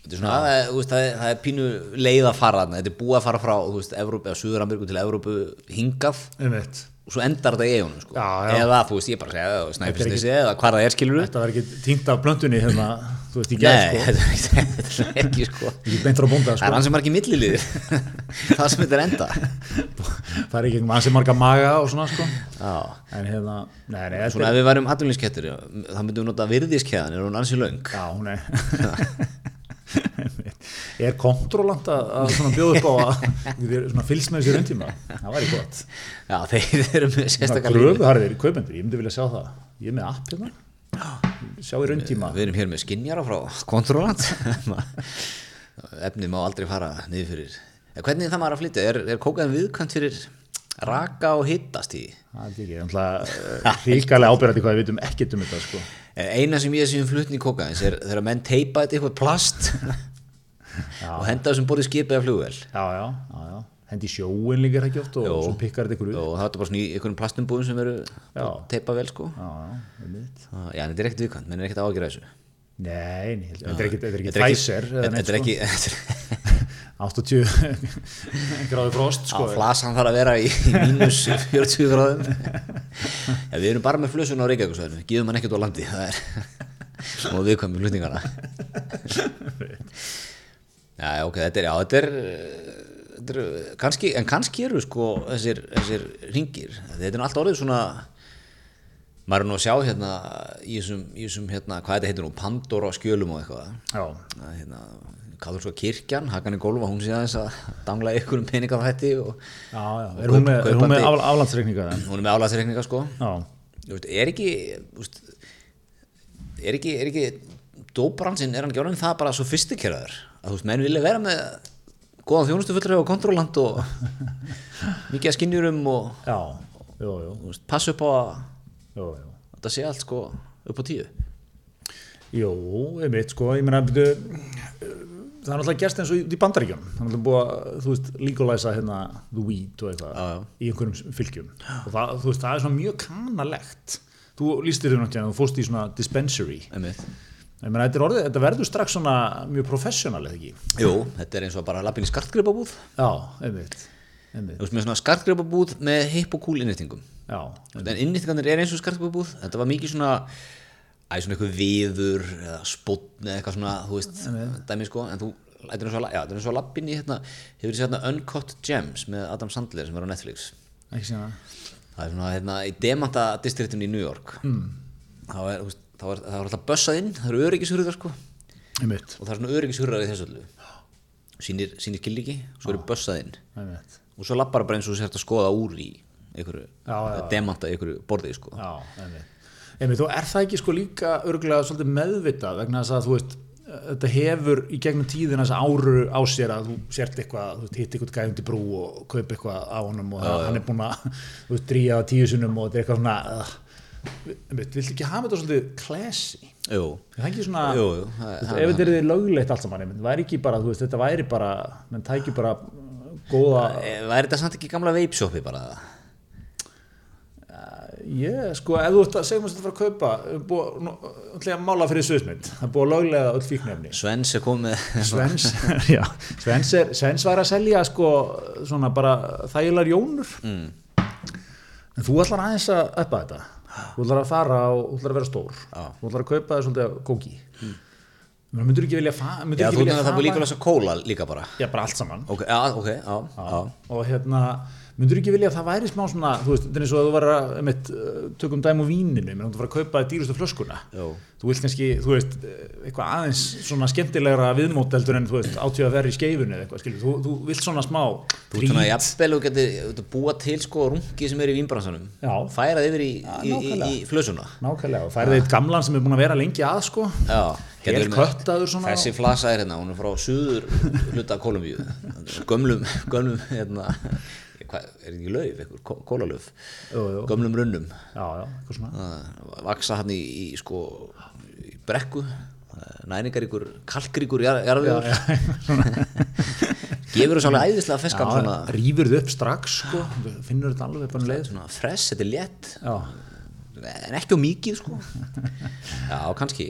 þetta er svona, það er, veist, það er, það er pínu leið að fara þarna, þetta er búið að fara frá þú veist, Evrópu, eða Suður-Ameríku til Evrópu hingað Einmitt. Og svo endar þetta í eigunum sko. Eða þú veist, ég bara segja, snæfisnesi eða hvað það er skilur Þetta var ekki týnt af blöndunni hérna, þú veist, í Nei, [LAUGHS] gæð, sko. þetta er ekki- ekki sko. Ekki bónda, Það er sko. hans sem margir milliliðir. [LAUGHS] Það sem þetta er enda. Það er ekki sem marga maga og svona, sko. Já. En hérna, nei, nei, Svona ef við værum atvinnlýskettir þá myndum við nota virðiskeðan er hún ansi löng? Já, hún er [LAUGHS] Er kontrólant að, bjóða upp á að [LAUGHS] fylgst með þessi rauntíma það væri gott. Já, þeir eru með Svona sérstaklega línu. gröfuharðir kaupendur, ég myndi vilja sjá það. Ég er með app hérna. Sjá í rauntíma Við erum hér með skinjara frá Controlant [LAUGHS] Efnið má aldrei fara niður fyrir. Hvernig er það maður að flytja? Er, er kókaðin viðkvæmt fyrir raka og hittast í? Það er ekki, þannig ríkalega ábyrðandi hvað við vitum ekkert um þetta sko. Eina sem ég sé um flutning kókaðins er þegar menn teipa þetta eitthvað plast [LAUGHS] og henda þessum borðið skipið af flugvel Já, já, já, já. Hendi sjóin líka ekki oft og Jó. svo pikkar þetta ykkur upp. Og það er bara svona í einhverjum plastumbúðum sem eru Já. teipa vel sko. Já, já, en þetta er ekkert viðkvæmt, menn er ekkert ágjur þessu. Nei, nei, þetta er er er Pfizer Þetta er ekki sko. [LAUGHS] 80 [LAUGHS] gráði frost sko. flasan þarf að vera í í [LAUGHS] mínus 40 gráðum. Ja, Við erum bara með flussun á Reykjavíkusvæðinu Gíðum hann ekkert á landi Það er og viðkvæmi flutningana Já, ok, þetta er, já, þetta er, eh, þetta er kannski, en kannski eru sko þessir, þessir ringir þetta er nú allt orðið svona maður er nú að sjá hérna í þessum, í þessum hérna, hvað þetta heitir nú, Pandora skjölum og eitthvað. Já, að hérna, Katholska kirkjan, Hakan í Gólfa, hún sé aðeins að dangla ykkur um pening af hætti og já, já Er hún með, er hún með aflandsreikninga þeim? hún er með álæðsreikninga sko. Já, Þú veist, er ekki þú veist, er ekki, er ekki dóbransinn, er hann ekki orðin það bara sofistikeraður að þú veist, menn vilja vera með góðan þjónustu fullur á kontróland og [LAUGHS] mikið að skinnjurum og já, jú, jú, þú veist, passa upp á að jú, jú. þetta sé allt sko upp á tíu Jú, einmitt, sko, ég meina, byrju, það er náttúrulega gerst eins og í bandaríkjum, það er náttúrulega búið að, þú veist, legalæsa hérna the weed og eitthvað Já, já. í einhverjum fylgjum og það, þú veist, það er svona mjög kannalegt. Þú lístir þér náttúrulega, þú fórst í svona dispensary. Einmitt. Ég meina, þetta, orðið, þetta verður strax svona mjög professional, eða ekki? Jú, þetta er eins og bara lappin í skartgripabúð. Já, einmitt, einmitt, þú veist með svona skartgripabúð með hipp og cool innýttingum já, en innýttingarnir er eins og skartgripabúð. Þetta var mikið svona æ, svona eitthvað viður eða spotn eða eitthvað svona, þú veist, dæmi sko. En þú, þetta er eins og, er lappin í hérna, hefur þið séð hérna Uncut Gems með Adam Sandler sem er á Netflix. Það er svona hérna í Demanta distriktin í New York. Mm. þá er, þú veist, þá er, það er alltaf bössað inn, það eru öryggishurðar sko. Einmitt, og það er svona öryggishurðar í þessu öllu. Sýnir, sýnir killíki, svo eru bössað inn. Einmitt, og svo lappar bara eins og þú sért að skoða úr í einhverju, Já, já, já. demanta í einhverju borði sko. já, einmitt. Einmitt, og er það ekki sko líka örgulega svolítið meðvitað vegna þess að þú veist, þetta hefur í gegnum tíðina þess áru á sér að þú sért eitthvað, þú hitt eitthvað gæfundi brú og kaup eitthvað á honum og það, hann er búin að, dríja á tíu sunnum og þetta er eitthvað svona, viltu ekki hafa þetta svolítið classy? Jú, Það er ekki svona, Jú, jú, það- þú veist, það- ef þetta er þið lögleitt allt saman, það væri ekki bara, þú veist, þetta væri bara, menn tæki bara góða, væri þetta samt ekki gamla veipsjópi bara ég, sko, ef þú ert að segja mér að þetta fara að kaupa, búið, nú, að mála fyrir sviðsmynd, það er búið að löglega öll fíknefni. Svens er komið Svens, [LAUGHS] [LAUGHS] já, Svens, er, Svens var að selja sko svona bara þægilegar jónur mm. en þú ætlar aðeins að uppa þetta þú ætlar að fara og þú ætlar að vera stór. Já. þú ætlar að kaupa þér svolítið kóki mm. myndur ekki vilja fa- myndirðu Já, ekki þú vilja veist að það búið líka að lesa kóla líka bara. Já, bara allt saman. Ok, já, ok, já, já, og hérna myndur ekki vilja að það væri smá svona þú veist, þetta er eins og að þú var að einmitt, uh, tökum dæm á víninu, menn þú var að kaupa dýrustu flöskuna. Jó. þú vilt kannski, þú veist, eitthvað aðeins svona skemmtilegra viðmóteldur en þú veist, átíð að vera í skeifunni eða eitthvað, skilur, þú, þú vilt svona smá Þú ert svona jafnvel og getur búa til sko rungi sem er í vínbransanum. Já. Færað yfir í, í, í, í flösuna. Nákvæmlega, og færið eitt gamlan sem er búin að vera lengi að sko, Já, Þessi flasa er hérna, hún er frá suður hluta Kolumbíu Gömlum, gömlum, hérna Hvað, er ekki lauf, kó- kólalöf. Gömlum runnum. Já, já, eitthvað svona. Að vaksa hann í, í sko í brekku næringaríkur, kalkríkur jarðvegur. [LAUGHS] Gefur þessu alveg æðislega svona, já, rýfur þið upp strax sko, finnur þetta alveg bara um leið. Svona fress, þetta er létt. Já, en ekki á mikið sko. [LAUGHS] Já, kannski.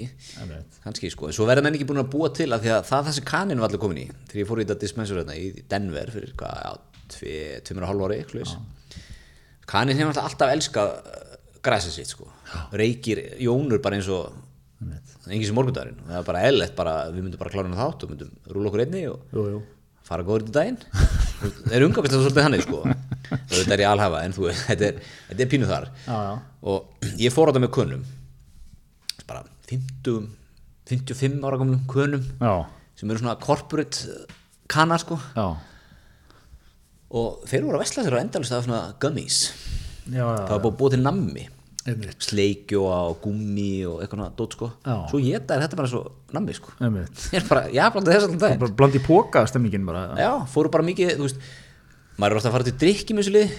Kannski sko, en svo verða menn ekki búin að búa til að að það þessi kanin var allir komin í. Þegar ég fór í þetta dispensur í Denver fyrir hvað, já, tveimur og eitthvað kanin hefur alltaf alltaf elskað græsið sitt sko. Reykir jónur bara eins og engin sem morgundagurinn það er bara eðlert við myndum bara klára hann þátt og myndum rúla okkur einni og jú, jú, fara góður í daginn. Það er umgangast það svolítið hannig sko. [LAUGHS] Þetta er ég alhafa en þú veist, þetta er, þetta er pínu þar. Já, já, og ég fór á þetta með kunnum bara 50 55 ára gamlum kunnum já, sem eru svona corporate kanar sko. Já, og þeir voru að vesla sér á endalist af svona gummies. Já, já, það var búið að búið til nammi. Einmitt, sleikjóa og gummi og eitthvað dót sko. Já. svo ég þetta er þetta bara svo nammi sko. Einmitt. [LAUGHS] Ég er bara, já, blandið þess allan dag bara blandi póka stemningin bara. Já, fóru bara mikið, þú veist maður er ofta að fara til drikki með þessu lið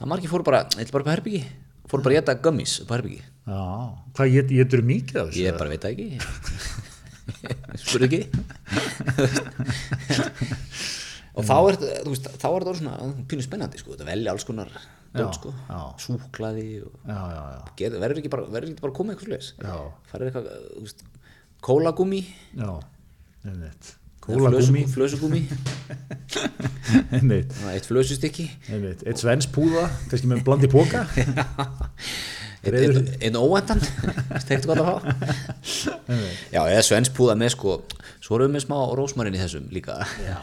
það margir fóru bara, eitthvað bara upp á herbyggi fóru bara að geta gummies upp á herbyggi hvað ég, ég drur mikið af þessu? Ég bara veit það ekki. [LAUGHS] Spurðu ekki [LAUGHS] og þá er þetta er orðið svona pínu spennandi sko, þetta velja alls konar dót sko, súklaði verður ekki bara, verður ekki bara að koma eitthvað slags Já. farið eitthvað, kólagúmi, flösugúmi einmitt. [LAUGHS] Eitt flösustykki? Einmitt, eitt svenspúða kannski með blandi póka [LAUGHS] [LAUGHS] einn ein, ein óendan steikt gott að fá. Já, eða svenspúða með sko svo erum við smá rósmarinn í þessum líka. Já,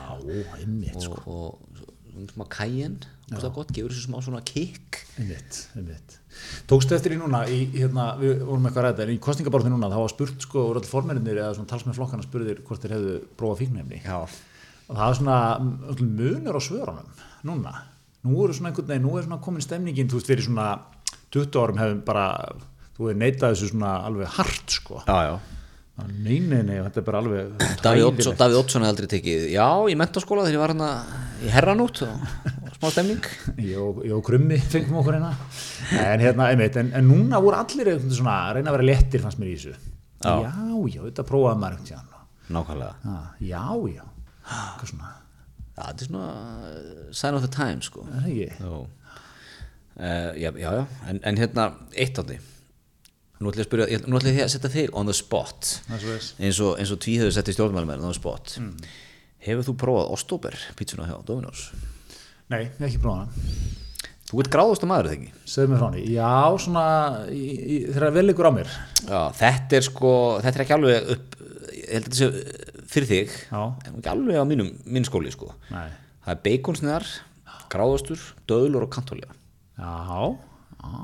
einmitt sko. og, og smá kæjen það er gott, gefur þessu smá svona kikk. Einmitt, einmitt. Tókstu eftir í núna, í, hérna, við vorum eitthvað að ræða en í kostningaborðinu núna, þá var spurt sko, voru allir formennir eða svona talsmenn flokkana spurðir hvort þeir hefðu prófað fíknefni já, og það er svona öll munur á svörunum núna, nú er svona einhvern veginn nú er svona komin stemningin, þú veist, fyrir svona 20 árum hefum bara, þú hefur neitað þessu svona alveg hart sko. Já, já, Nei, nei, nei, þetta er bara alveg Davíð Oddsson hefði aldrei tekið Já, í mentaskóla þegar ég var hérna í herranút og, og smá stemning. [LAUGHS] Og Krummi fengum okkur hérna. En hérna, einmitt, en, en núna voru allir svona að reyna að vera lettir fannst mér í þessu. Já. já, já, þetta prófaði maður einhvern tíðan Nákvæmlega. Já, já, hvað svona. Já, þetta er svona sign of the time sko. Er það ekki? Uh, já, já, já, en, en hérna eitt á því. Nú ætlum ég að spyrja, nú ætlum ég að setja þig on the spot. Eins og, og tvíhauður setti stjórnmælum on the spot. Hefur þú prófað Ostober pítsuna hjá Dominos? Nei, ég hef ekki prófað hana. Þú ert gráðust að maður, eða ekki? Segðu mér frá henni, já, svona þegar vel ykkur á mér. Já, þetta er sko, þetta er ekki alveg upp ég held að þetta sé fyrir þig Já. en ekki alveg á mínum, minn skóli sko. Nei. það er beikonsniðar, gráðastur döðlur og kantólja Já, já.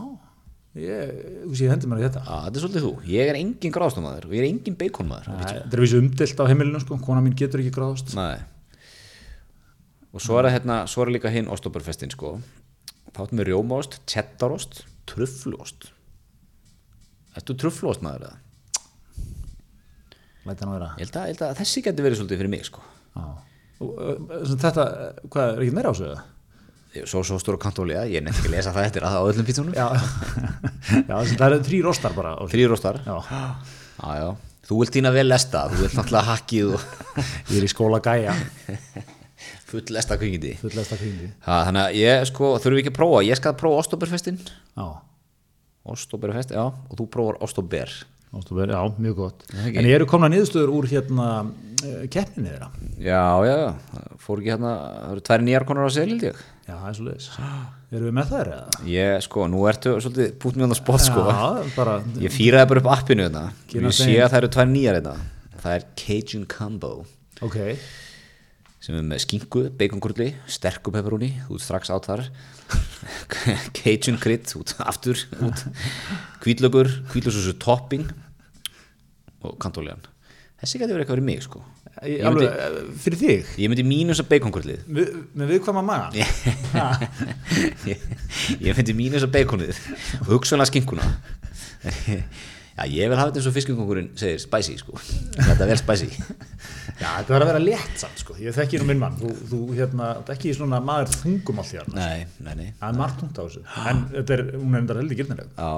Ég, þú sé, hendi mér í þetta. Já, þetta er svolítið þú, ég er engin gráðastumæður og ég er engin beikonmaður Nei, Þetta er vísu umdilt á heimilinu, sko, kona mín getur ekki gráðast. Nei. Og svo er það hérna, svo er líka hinn Ostoberfestin sko. Þá áttum við rjómaost, cheddarost truffluost Ertu truffluost maður eða? Læt hann að vera. Ég held að, ég held að þessi getur verið svolítið fyrir mig sko. Já. Og, sem Þetta, hvað, er ekki meira á sig það? Svo svo stóra kantólja, ég nefndi ekki að lesa það eftir að á öllum pítsunum Já, [LAUGHS] já það eru þrý rostar bara. Þrýr rostar Já, Já, já. Þú vilt þína vel lesta, þú vilt náttúrulega hakkið og [LAUGHS] ég er í skóla gæja [LAUGHS] full lesta kvikindi. fullesta kringi Ha, þannig að ég sko, þurfum við ekki að prófa, ég skal prófa Ostoberfestin. Já, Ostoberfest, já, og þú prófar Ostober. Já, mjög gott. En eru komna niðurstöður úr hérna eh, keppninni þeirra Já, já, já, Það fór ekki hérna, það eru tvær nýjar konar á sel, held ég. Já, það er svo leiðis Erum við með þær eða? Ég, sko, nú ertu svolítið bútt mjög á spott, sko. Já, bara Ég fýraði bara upp appinu þetta. Kynna Ég sé að það eru tvær nýjar þetta. Það er Cajun Combo. Ok, sem er með skinku, baconkurli, sterku pepperoni, út strax át þar [LAUGHS] Cajun krydd út aftur, út hvítlögur, hvítlössu topping og kantóljan þessi gæti verið eitthvað fyrir mig sko. Ég, Ég alveg, myndi- eh, fyrir þig? Ég myndi mínus að baconkurlið Við, Með viðkvæma maga? [LAUGHS] Ég, ég myndi mínus að baconið og hugsanlega skinkuna já, ég vil hafa þetta eins og fiskingongurinn segir, spicy sko. Þetta er vel spicy. [LAUGHS] Já, þetta verður að vera létt samt sko. Ég þekki nú minn mann. Þú, þú hérna, þetta er ekki svona maður þungum allt hérna nei, nei, nei. Það er margt þungt á þessu. En þetta er, hún er enda heldur gilnileg Já,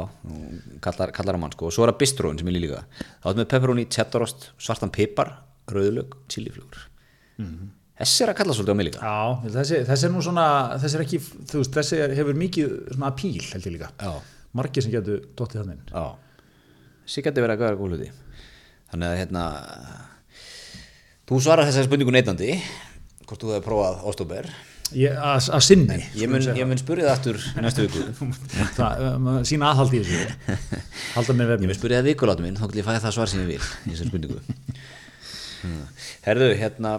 kallar, kallar hann mann sko. Og svo er það bistróin sem ég líka. Þá er með pepperoni, cheddarost, svartan pipar rauðlög, chiliflugur þessi er að kalla svolítið á mig líka. Já, þessi, þessi er nú svona Þessi er ekki, þú veist, þessi er, hefur mikið svona apíl. Margir sem getur dottið þannig inn. Já, geti verið að gæða góð hluti. Þannig að hérna þú svarar þessari spurningu neytandi hvort þú hefur prófað Ostober Ég- Að sinni ég mun, ég mun spurði það aftur næstu viku. [LAUGHS] Um, sína aðhald í þessu. Halda mér ég vefni mun spurði það vikulátum minn þá til ég fæði það svar sem ég vil í þessari spurningu. [LAUGHS] Hmm. Herðu, hérna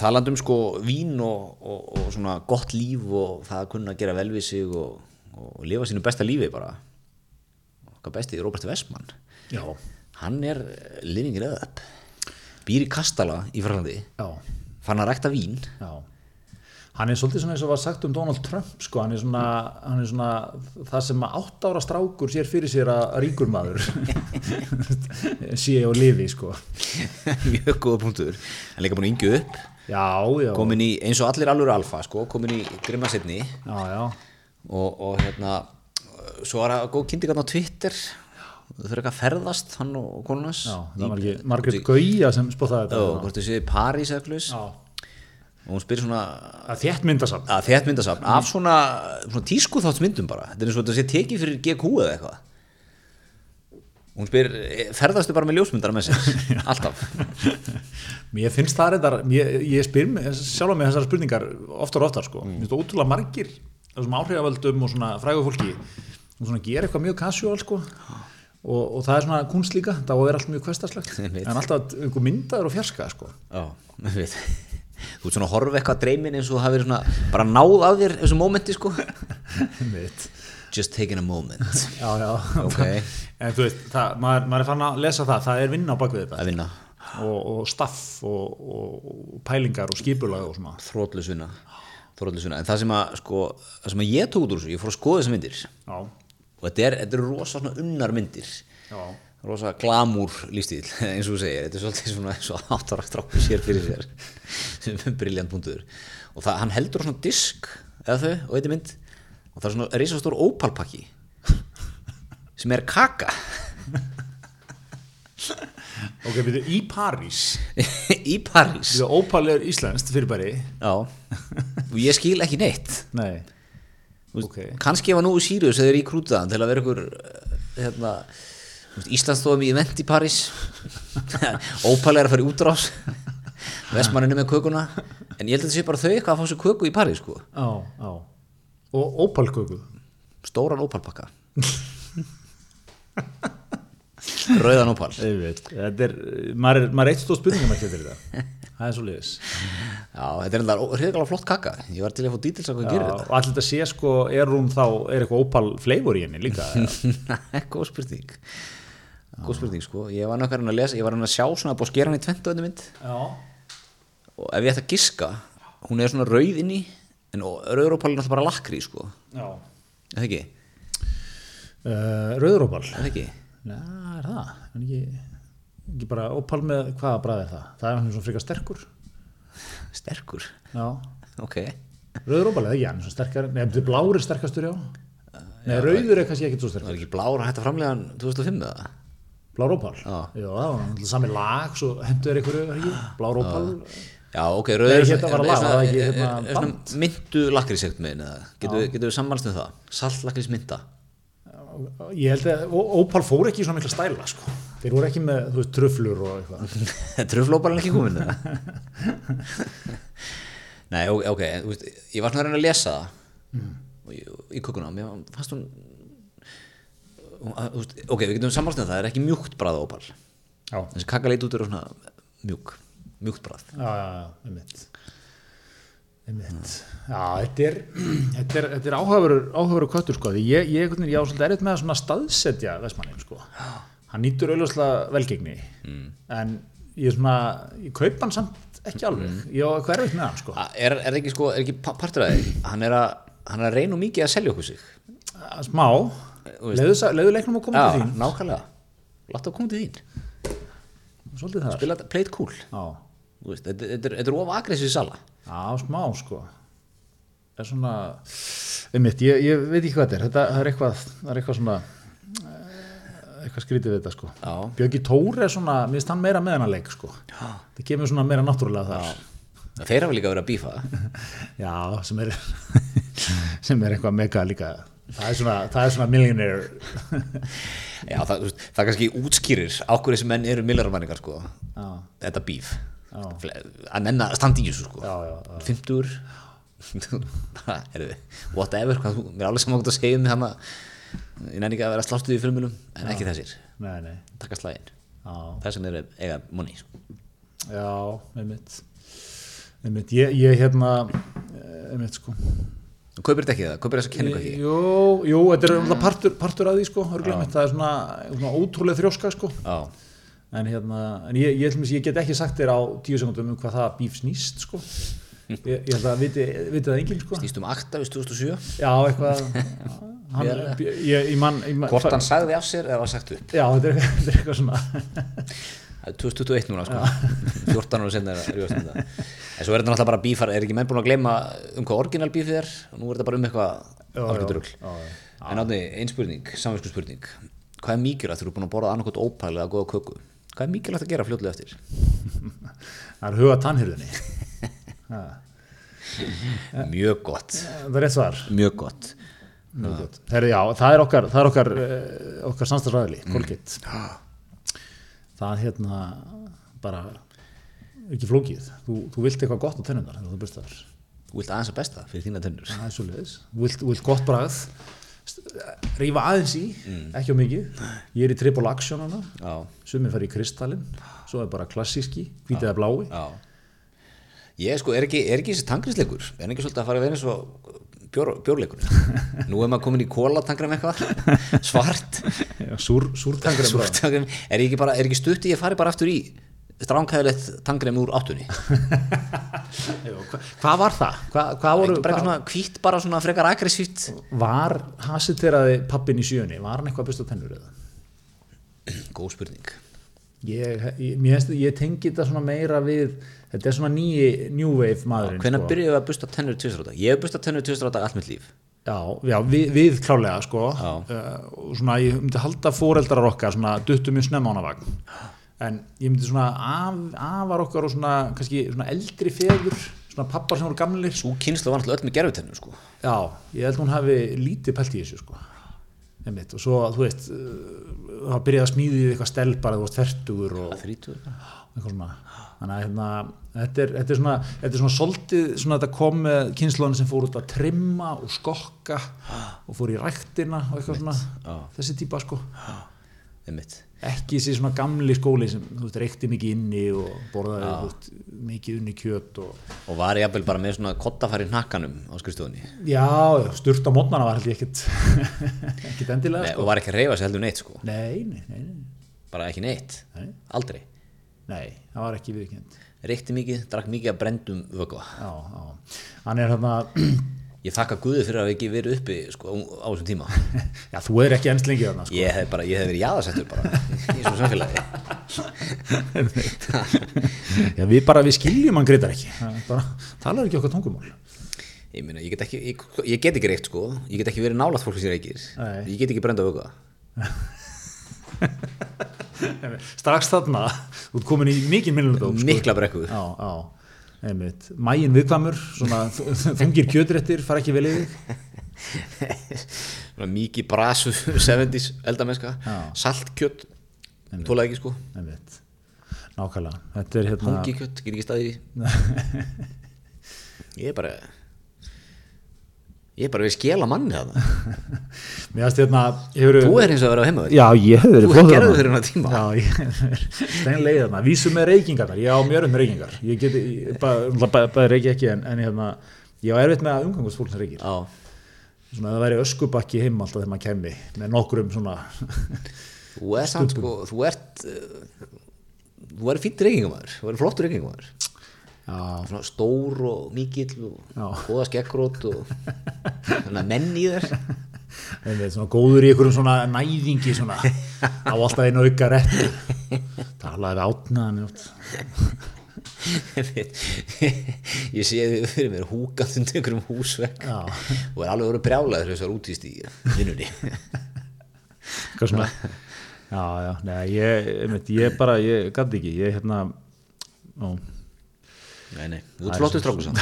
talandum sko vín og, og, og svona gott líf og það að kunna gera vel við sig og, og lifa sínu besta lífi bara okkar besti Robert Westman Já, hann er living it up. Býr í Kastala í Frælandi já, fann að rækta vín. Já. Hann er svolítið svona eins og var sagt um Donald Trump sko, hann er svona, hann er svona það sem átt ára strákur sér fyrir sér að ríkur maður. [LAUGHS] Sé og lifi sko. Mjög góða punktur. Hann er líka búin að yngju upp. Já, já, komin í, eins og allir alveg alfa sko, komin í grimma setni já, já. Og, og hérna svo er það góð kynningarn á Twitter. Þau fyrir eitthvað að ferðast hann og konunars Já, það var ekki Margrét Gauja sem spottaði Já, þetta hvort þau séu í París Já, og hún spyrir svona að þétt myndasafn að þétt myndasafn af svona, svona tísku myndum bara. Þetta er eins og þetta sé tekið fyrir GQ eða eitthvað. Og hún spyr, "Eh, ferðastu bara með ljósmyndara með sér? [LAUGHS] Alltaf. Mér finnst það reyndar, ég, ég spyr mig, sjálf með þessar spurningar oftar og oftar sko. Mér finnst það ótrúlega margir þessum áhrifavöldum og svona frægu fólki og svona gera eitthvað mjög casual sko. og, og það er svona kunst líka, það á að vera allt mjög kvestarslegt en alltaf einhver myndaður og fjarska sko. Já, ég veit. Þú ert svona að horfa eitthvað dreymin eins og það verið svona bara náð af þér þessu mómenti sko. [LAUGHS] Just taking a moment. Já, já. Ok. en þú veist, það, maður, maður er fann að lesa það það er vinna á bakvið þetta. Að vinna. Og, og staff og, og, og pælingar og skipulag og svona. Þrótlusvinna þrótlusvinna, en það sem að sko, það sem að ég tók út úr þessu, ég fór að skoða þessar myndir. Já, og þetta er, þetta er rosa svona unnar myndir. Já, rosa glamúr lífstíl [LAUGHS] eins og þú segir, þetta er svolítið svona eins og áttara strákur sér fyrir sér [LAUGHS] sem er briljant punktur. Og það, hann heldur svona disk eða þau og eitthvað mynd. Og það er svona risastór ópalpakki [LAUGHS] sem er kaka ok, við erum í París. [LAUGHS] Í París? Við erum ópal er íslenskt fyrirbæri. Já, og ég skil ekki neitt. Nei, Þú veist, ok. kannski ef að nú Sirius er í krútaðan til að vera ykkur eh, hérna, Íslandsstofum í event í París. [LAUGHS] Ópal er að fara í útrás. Vestmanninu með kökuna. En ég held að þetta sé bara þau eitthvað að fá sér köku í París sko. á, á. Og ópalköku stóran ópalpakka [LAUGHS] rauðan veit, þetta er, maður er, maður eitt stóð spurningum ekki til þetta. Það er svo liðis já, þetta er hrigalega flott kaka. Ég var til að fá dítils að hvað gerir og allir þetta sé sko, er hún þá er eitthvað ópal flavor í henni líka þetta [LAUGHS] góð spurning. Góð spurning sko. Ég var náttúrulega að lesa, ég var að sjá svona búið að skera hann í tventu öndu mynd já, og ef ég ætti að giska hún er svona rauð inni en rauðrópal er náttúrulega bara lakri sko. Já. er það ekki, Uh, rauðurópal er það ekki Já, er það? En ekki, ekki bara ópal með, hvaða bræð er það? Það er hann svona frekar sterkur. Sterkur, Já, ok. Rauðurópal eða ekki, hann er svona sterkar Nei, þetta er blári sterkastur, já. Nei, rauður er kannski ekkert svo það sterkur. Var ekki blár að hætta framlegan 2005 eða? Blárópal? Já. Já, það var náttúrulega sami lag, svo hendur er einhverju, er ekki? Blárópal já, ok, rauður Nei, hérna var lag, var það ekki, hérna, er, er, band? er myndu lakrísegt með eða getur við- sammælst um það? Salt lakrís mynda Ég held að ópal fór ekki í svona mikla stæla, sko. Þeir voru ekki með, þú veist, tröflur og eitthvað. [LAUGHS] Tröflópalinn ekki komin nei, ok, veist, ég var svona að reyna að lesa það og í, í kukkuna mér fannst hún að, veist, ok, við getum sammælst um það það er ekki mjúkt brað ópal Já, þessi kaka leit út er svona mjúk mjúkt brað já, já, já, einmitt einmitt já, þetta er þetta er, þetta er áhugaverur, áhugaverur köttur sko, ég, ég, ég, ég á svolítið erfitt með að svona staðsetja Vestmannin sko. Hann nýtur auðvitað velgengni mm. en ég er svona ég kaup hann samt ekki alveg. Ég á eitthvað erfitt með hann sko. Er, er það ekki sko, er ekki pa- partur að því? Hann er að, hann er að reyna mikið að selja okkur sig. Að smá, leiðu, leiknum að koma til já, þín. nákvæmlega. Láta að koma til þín, svolítið þar. Spila þetta- play it cool. Já, Þú veist, þetta, þetta, er- of agressív sala já, smá sko. Er svona einmitt, ég, ég veit ekki hvað þetta er. Þetta það er eitthvað, það er eitthvað svona eh, eitthvað skrítið við þetta sko. Já. Björgi Tór er svona, mér finnst hann meira með hennar leik sko. Það kemur svona meira náttúrulega þar. Þeir hafa líka verið að bífa. [LAUGHS] Já, sem er [LAUGHS] sem er eitthvað mega líka. Það er svona, það er svona millionaire. [LAUGHS] Já, það, það kannski útskýrir á hverju þessi menn eru millarmanningar sko. já, þetta bíf að menna standi í þessu sko. já, já, já. 50 Heyrðu, [LAUGHS] whatever hvað, mér er alveg saman að segja um mig hana. Ég næði ekki að vera slástuð í filmulum en ekki þessir, nei, nei. Taka slægin já, þessum er eiga money sko. já, einmitt. Einmitt, ég, ég hérna einmitt sko. Kaupir þetta ekki það, kaupir þessa kenningu ekki? Jú, jú, þetta er alltaf partur, partur af því sko, örugglega. Mitt. það er svona, svona ótrúlega þrjóska sko. já, en, hérna, en ég, ég, ég, ég get ekki sagt þér á tíu sekundum um hvað það bíf snýst sko. [LAUGHS] ég, ég held að viti, viti það enginn sko. snýst um akta við 2007 já, eitthvað. [LAUGHS] Hann, ég, ég man, ég man hvort hann sagði af sér eða var sagt upp. Já, þetta er, þetta er eitthvað svona [LAUGHS] það er 2021 núna sko. 14 ára senna er um þetta en svo er þetta náttúrulega bara bífar, er ekki menn búin að gleyma um hvað orginal bífið er? Og nú er þetta bara um eitthvað algjörðurugl já, já, en átni, ein spurning, samvinsku spurning hvað er mikilvægt þú er búin að borða annarkot ópæl eða góða köku hvað er mikilvægt að gera fljótlega eftir? [LAUGHS] Það er huga tannhyrðinni [LAUGHS] mjög gott, það er rétt svar. Mjög gott. Mjög gott. Herri, já, það er okkar, það er okkar, okkar samstagsræðili, Colgate. Það hérna bara ekki flókið. Þú, þú vilt eitthvað gott á tennundar þegar þú vilt aðeins að besta fyrir þína tennur. Er. Þú vilt, gott bragð, rífa aðeins í, ekki á mikið. Ég er í triple action hana, sumir fara í kristallin, svo er bara klassíski, hvítið eða blái. já. Ég sko, er ekki, er ekki þessi tangriðsleikur er ekki svolítið að fara að vera eins og bjór, bjórleikur [LAUGHS] nú er maður komin í kólatangram eitthvað. [LAUGHS] Svart. Já, Súr, [LAUGHS] er er ekki, bara, er ekki stutt í að fara bara aftur í stránkæðilegt tangrem úr áttunni. [LAUGHS] Hva, hvað var það? Hva, hvað voru, bara eitthvað hvað, svona hvít, bara svona frekar aggressíft? Var hasiteraði pappin í sjöunni, var hann eitthvað að byrsta tennur eða? góð spurning. Ég, ég, ég tengi þetta svona meira við þetta er svona nýji New Wave maðurinn hvenær sko. byrjuðu að busta tennur dag? Ég hef bustað tennur dag allt mitt líf. Já, já við, við klálega sko. Uh, og svona ég myndi halda fóreldrar okkar svona duttu mjög snemma á hana vagn en ég myndi svona af, afar okkar og svona kannski svona eldri feður svona pappar sem voru gamlir. Svo kynslu var náttúrulega öll með gerfutennur sko. Já, ég held hún hafi lítið pælt í þessu sko. Einmitt. og svo þú veist uh, það byrjaði að smíði eitthvað stel bara þú veist fertugur og eitthvað svona. Þannig að hérna, þetta, er, þetta er svona þetta er svona svolítið svona þetta kom með kynnslóðin sem fór út að trimma og skokka og fór í ræktina og eitthvað svona. Já. þessi típa sko einmitt. Ekki þessi svona gamli skóli sem þú veist reykti mikið inni og borðaði veist, mikið unni kjöt og og var jafnvel bara með svona kottafæri hnakkanum á skrifstofunni? Já, sturt á mótnana var held ég ekkit [LAUGHS] ekkit endilega Nei, sko. og var ekki að reyfa sig heldur neitt sko. Nei, nei, nei, nei, bara ekki neitt, Nei. aldrei? Nei, það var ekki viðkjönd reykti mikið, drakk mikið að brendum vögva já, já, hann er hérna [CLEARS THROAT] ég þakka Guði fyrir að við ekki verið uppi sko, á þessum tíma. [LAUGHS] Já, þú er ekki ennst lengi þarna sko. ég hef, bara, ég hef verið jaðarsettur bara í þessu samfélagi. Já, við bara, við skiljum hann greitar ekki. Það bara, talar ekki okkar tungumál. Ég, meina, ég, get ekki, ég, ég get ekki reykt sko. Ég get ekki verið nálægt fólk sem reykir. Nei. ég get ekki brenda vögva [LAUGHS] strax þarna, þú ert komin í mikið minnulegt mikla brekku. Já, já, einmitt. Mægin viðkvamur, þungir kjötréttir fara ekki vel yfir mikið brasu 70s eldamenska saltkjött tóla ekki sko. Einmitt, nákvæmlega. Þetta er hérna hungikjött, get ekki staðið í [LAUGHS] ég er bara ég er bara við skela manni þarna. [LAUGHS] Mér finnst hérna hefur, þú er eins og að vera á heima Já, ég hef verið Þú flottur gerðir þarna. þér tíma. Já, ég steinlega þarna. Vísum með reykingarnar, ég á mjög um reykingar. Ég geti, ég- bara bara- bara reyki ekki en, en hérna, ég á erfitt með að umgangast fólk sem reykir. Já, Svona að það væri öskubakki heim alltaf þegar maður kemmi með nokkrum svona þú ert sko þú ert uh, þú ert fýtt reykingamæður, þú ert flottur reykingamæður. Já, svona stór og mikill og Já. góða skeggrót og svona menn í einmitt, svona góður í einhverjum svona næðingi svona. [LAUGHS] Á alltaf einu auka réttu talaði við átnaðan ég sé þið fyrir mér húkað undir einhverjum húsvegg Já. og er alveg verið brjálaður þess að útýst í vinnunni. Eitthvað svona. Já, já, neða, ég, ég bara, ég gæti ekki, ég hérna ó, nei, nei, þú ert flottur strákur samt.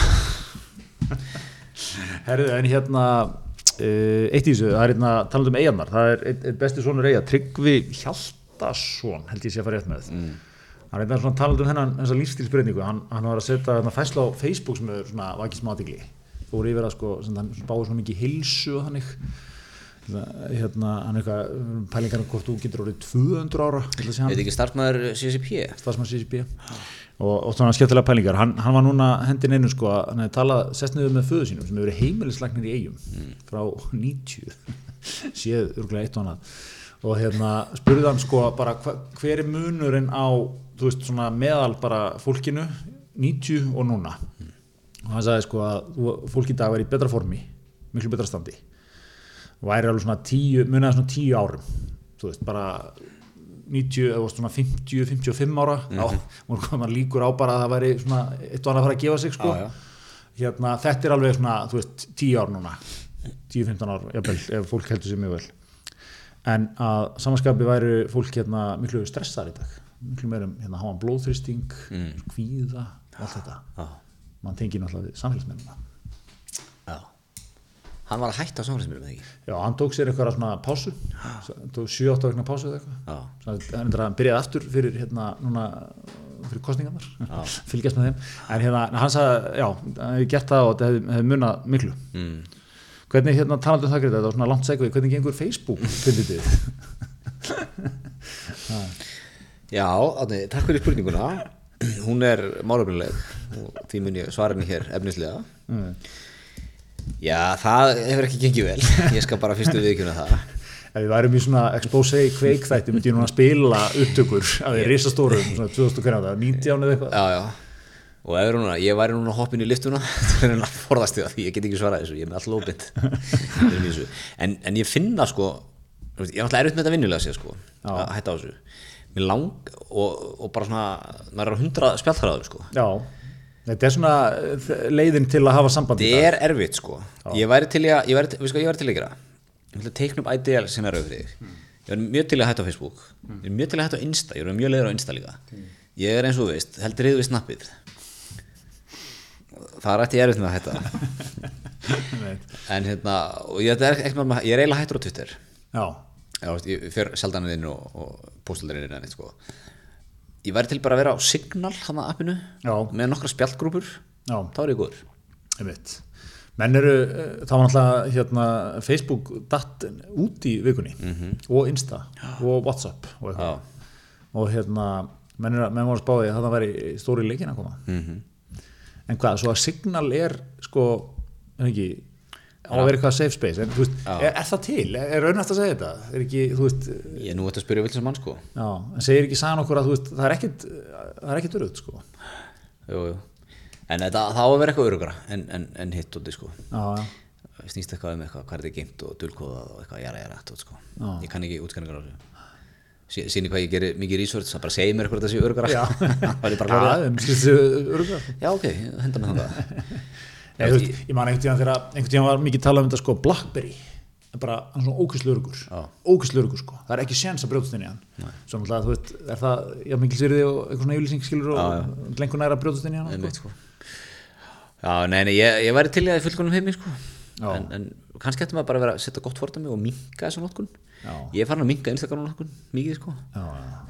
[LAUGHS] Herðu, en hérna uh, eitt í þessu, það er hérna talað um eigarnar, það er eitt, eitt besti sonur eiga Tryggvi Hjaltason held ég sé að fara rétt með. Mm. hann er hérna talað um hennan þessa lífstílsbreyningu hann, hann var að setja hérna fæsla á Facebook sem er svona vakið smátigli fór yfir að sko, sem hann báði svona mikið hilsu og þannig. Hérna, hann er eitthvað pælingar um hvort þú getur orðið 200 ára hann. Veit ekki starfmaður CCP starfsmann CCP og, og svona skemmtilega pælingar. Hann, hann var núna hendin einu sko að hann hefði talað sest niður með föðu sínum sem hefur verið heimilislæknir í eigum frá 90 [LAUGHS] séð örgulega eitt og annað. Og hérna spurði hann sko bara hva, hver er munurinn á þú veist svona meðal bara fólkinu 90 og núna? Og hann sagði sko að fólk í dag er í betra formi miklu betra standi. Væri alveg svona 10 munaði svona 10 árum þú veist bara 90 eða svona 50, 55 ára mm -hmm. þá [LAUGHS] var maður líkur á bara að það væri svona eitt og annað að fara að gefa sig sko. Já. hérna þetta er alveg svona þú veist 10 ár núna. 10-15 ár jafnvel, ef fólk heldur sér mjög vel. En að samanskapi væri fólk hérna miklu stressar í dag. Miklu meirum hérna háan blóðþristing mm. kvíða, allt þetta. Já, mann tengir náttúrulega samfélagsmennina hann var að hætta á samfélagsmiðlum eða ekki? Já, hann tók sér eitthvað svona pásu tók 7-8 vegna pásu eða eitthvað. Já, Svo hann að byrjaði aftur fyrir hérna núna fyrir kostningarnar [LAUGHS] fylgjast með þeim. En hérna hann sagði já, hann hefði gert það og þetta hefði, hefði munað miklu. Mm. hvernig hérna talandi um það Greta, þetta var svona langt segvið. Hvernig gengur Facebook fyndið þið? [LAUGHS] Já Átni, takk fyrir spurninguna. Hún er málefnileg og því mun ég svara henni hér efnislega. Mm. Já, það hefur ekki gengið vel. Ég skal bara fyrstu viðkjöna það. Ef við værum í svona expose kveikþætti myndi ég núna spila upptökur af því risastórum, svona 2000 hvernig það 19 eða eitthvað. Já, já. Og ef er núna, ég væri núna hoppin í liftuna til að forðast því að því ég get ekki svarað þessu ég er með all lópind en, en ég finna sko ég er alltaf erfitt með þetta vinnulega sér sko, Já. að hætta á þessu. Mér lang, og, og bara svona maður er á hundra spjallþræðum sko. Já, þetta er svona eh, leiðin til að hafa samband í þetta er erfitt sko. Ég væri til í að, ég væri, hvað ég væri til í að gera. Ég að teikna upp IDL sem er auðvitað þig ég væri mjög til í að hætta á Facebook. Ég er mjög til í að hætta á Insta, ég er mjög leiður á Insta líka. Ég er eins og þú veist, heldur reyðu við snappið. Það er ætti ég erfitt með að hætta. [LAUGHS] En hérna, ég, er með ég er eiginlega hættur á Twitter. Já, Já, ég fer sjaldan inn og, og póstaldar inn sko. Ég væri til bara að vera á Signal hann að appinu Já. með nokkra spjallgrúpur. Já, þá er ég góður. Einmitt. Menn eru, eh, það var náttúrulega hérna, Facebook datt út í vikunni og Insta og Whatsapp og og hérna, menn, er, menn voru að spáði að það væri stóri leikin að koma. Mhm. en hvað, svo að Signal er sko, er ekki á að vera eitthvað safe space, en veist, Já. er, er það til, er, raunast að segja þetta? Er ekki, þú veist, ég er nú eftir að spyrja vilsins mann sko. Já, en segir ekki sagan okkur að veist, það er ekkit það er ekkit örugt, sko. Jú, jú. en það á að vera eitthvað örugra en, en, en hitt og sko. Já, já, snýst eitthvað um eitthvað, hvað er þetta geimt og dulkóðað og eitthvað jara jara tótt, sko. Já. ég kann ekki útskæningar á þessu. Sí- sýni hvað ég gerir mikið research það bara segir mér eitthvað sé örugra Já. [LAUGHS] já, skilst þið örugra já [LAUGHS] henda með þannig Ég, veist, ég man einhvern tíðan þegar einhvern tíðan var mikið talað um þetta sko Blackberry er bara hann er svona ókvæslurugur Já. ókvæslurugur sko, það er ekki séns að brjótast inn í hann svo náttúrulega þú veist, er það já mikil sýrði og eitthvað svona yfirlýsing skilur og lengur næra að brjótast inn í hann sko. Einmitt, sko. Já, nei, nei, ég, ég væri til í að í fullkonum heimi sko. En, en kannski ættum að bara vera að setja gott fordæmi og minka þessa notkun Já. Ég farin að minka Instagram notkun mikið sko.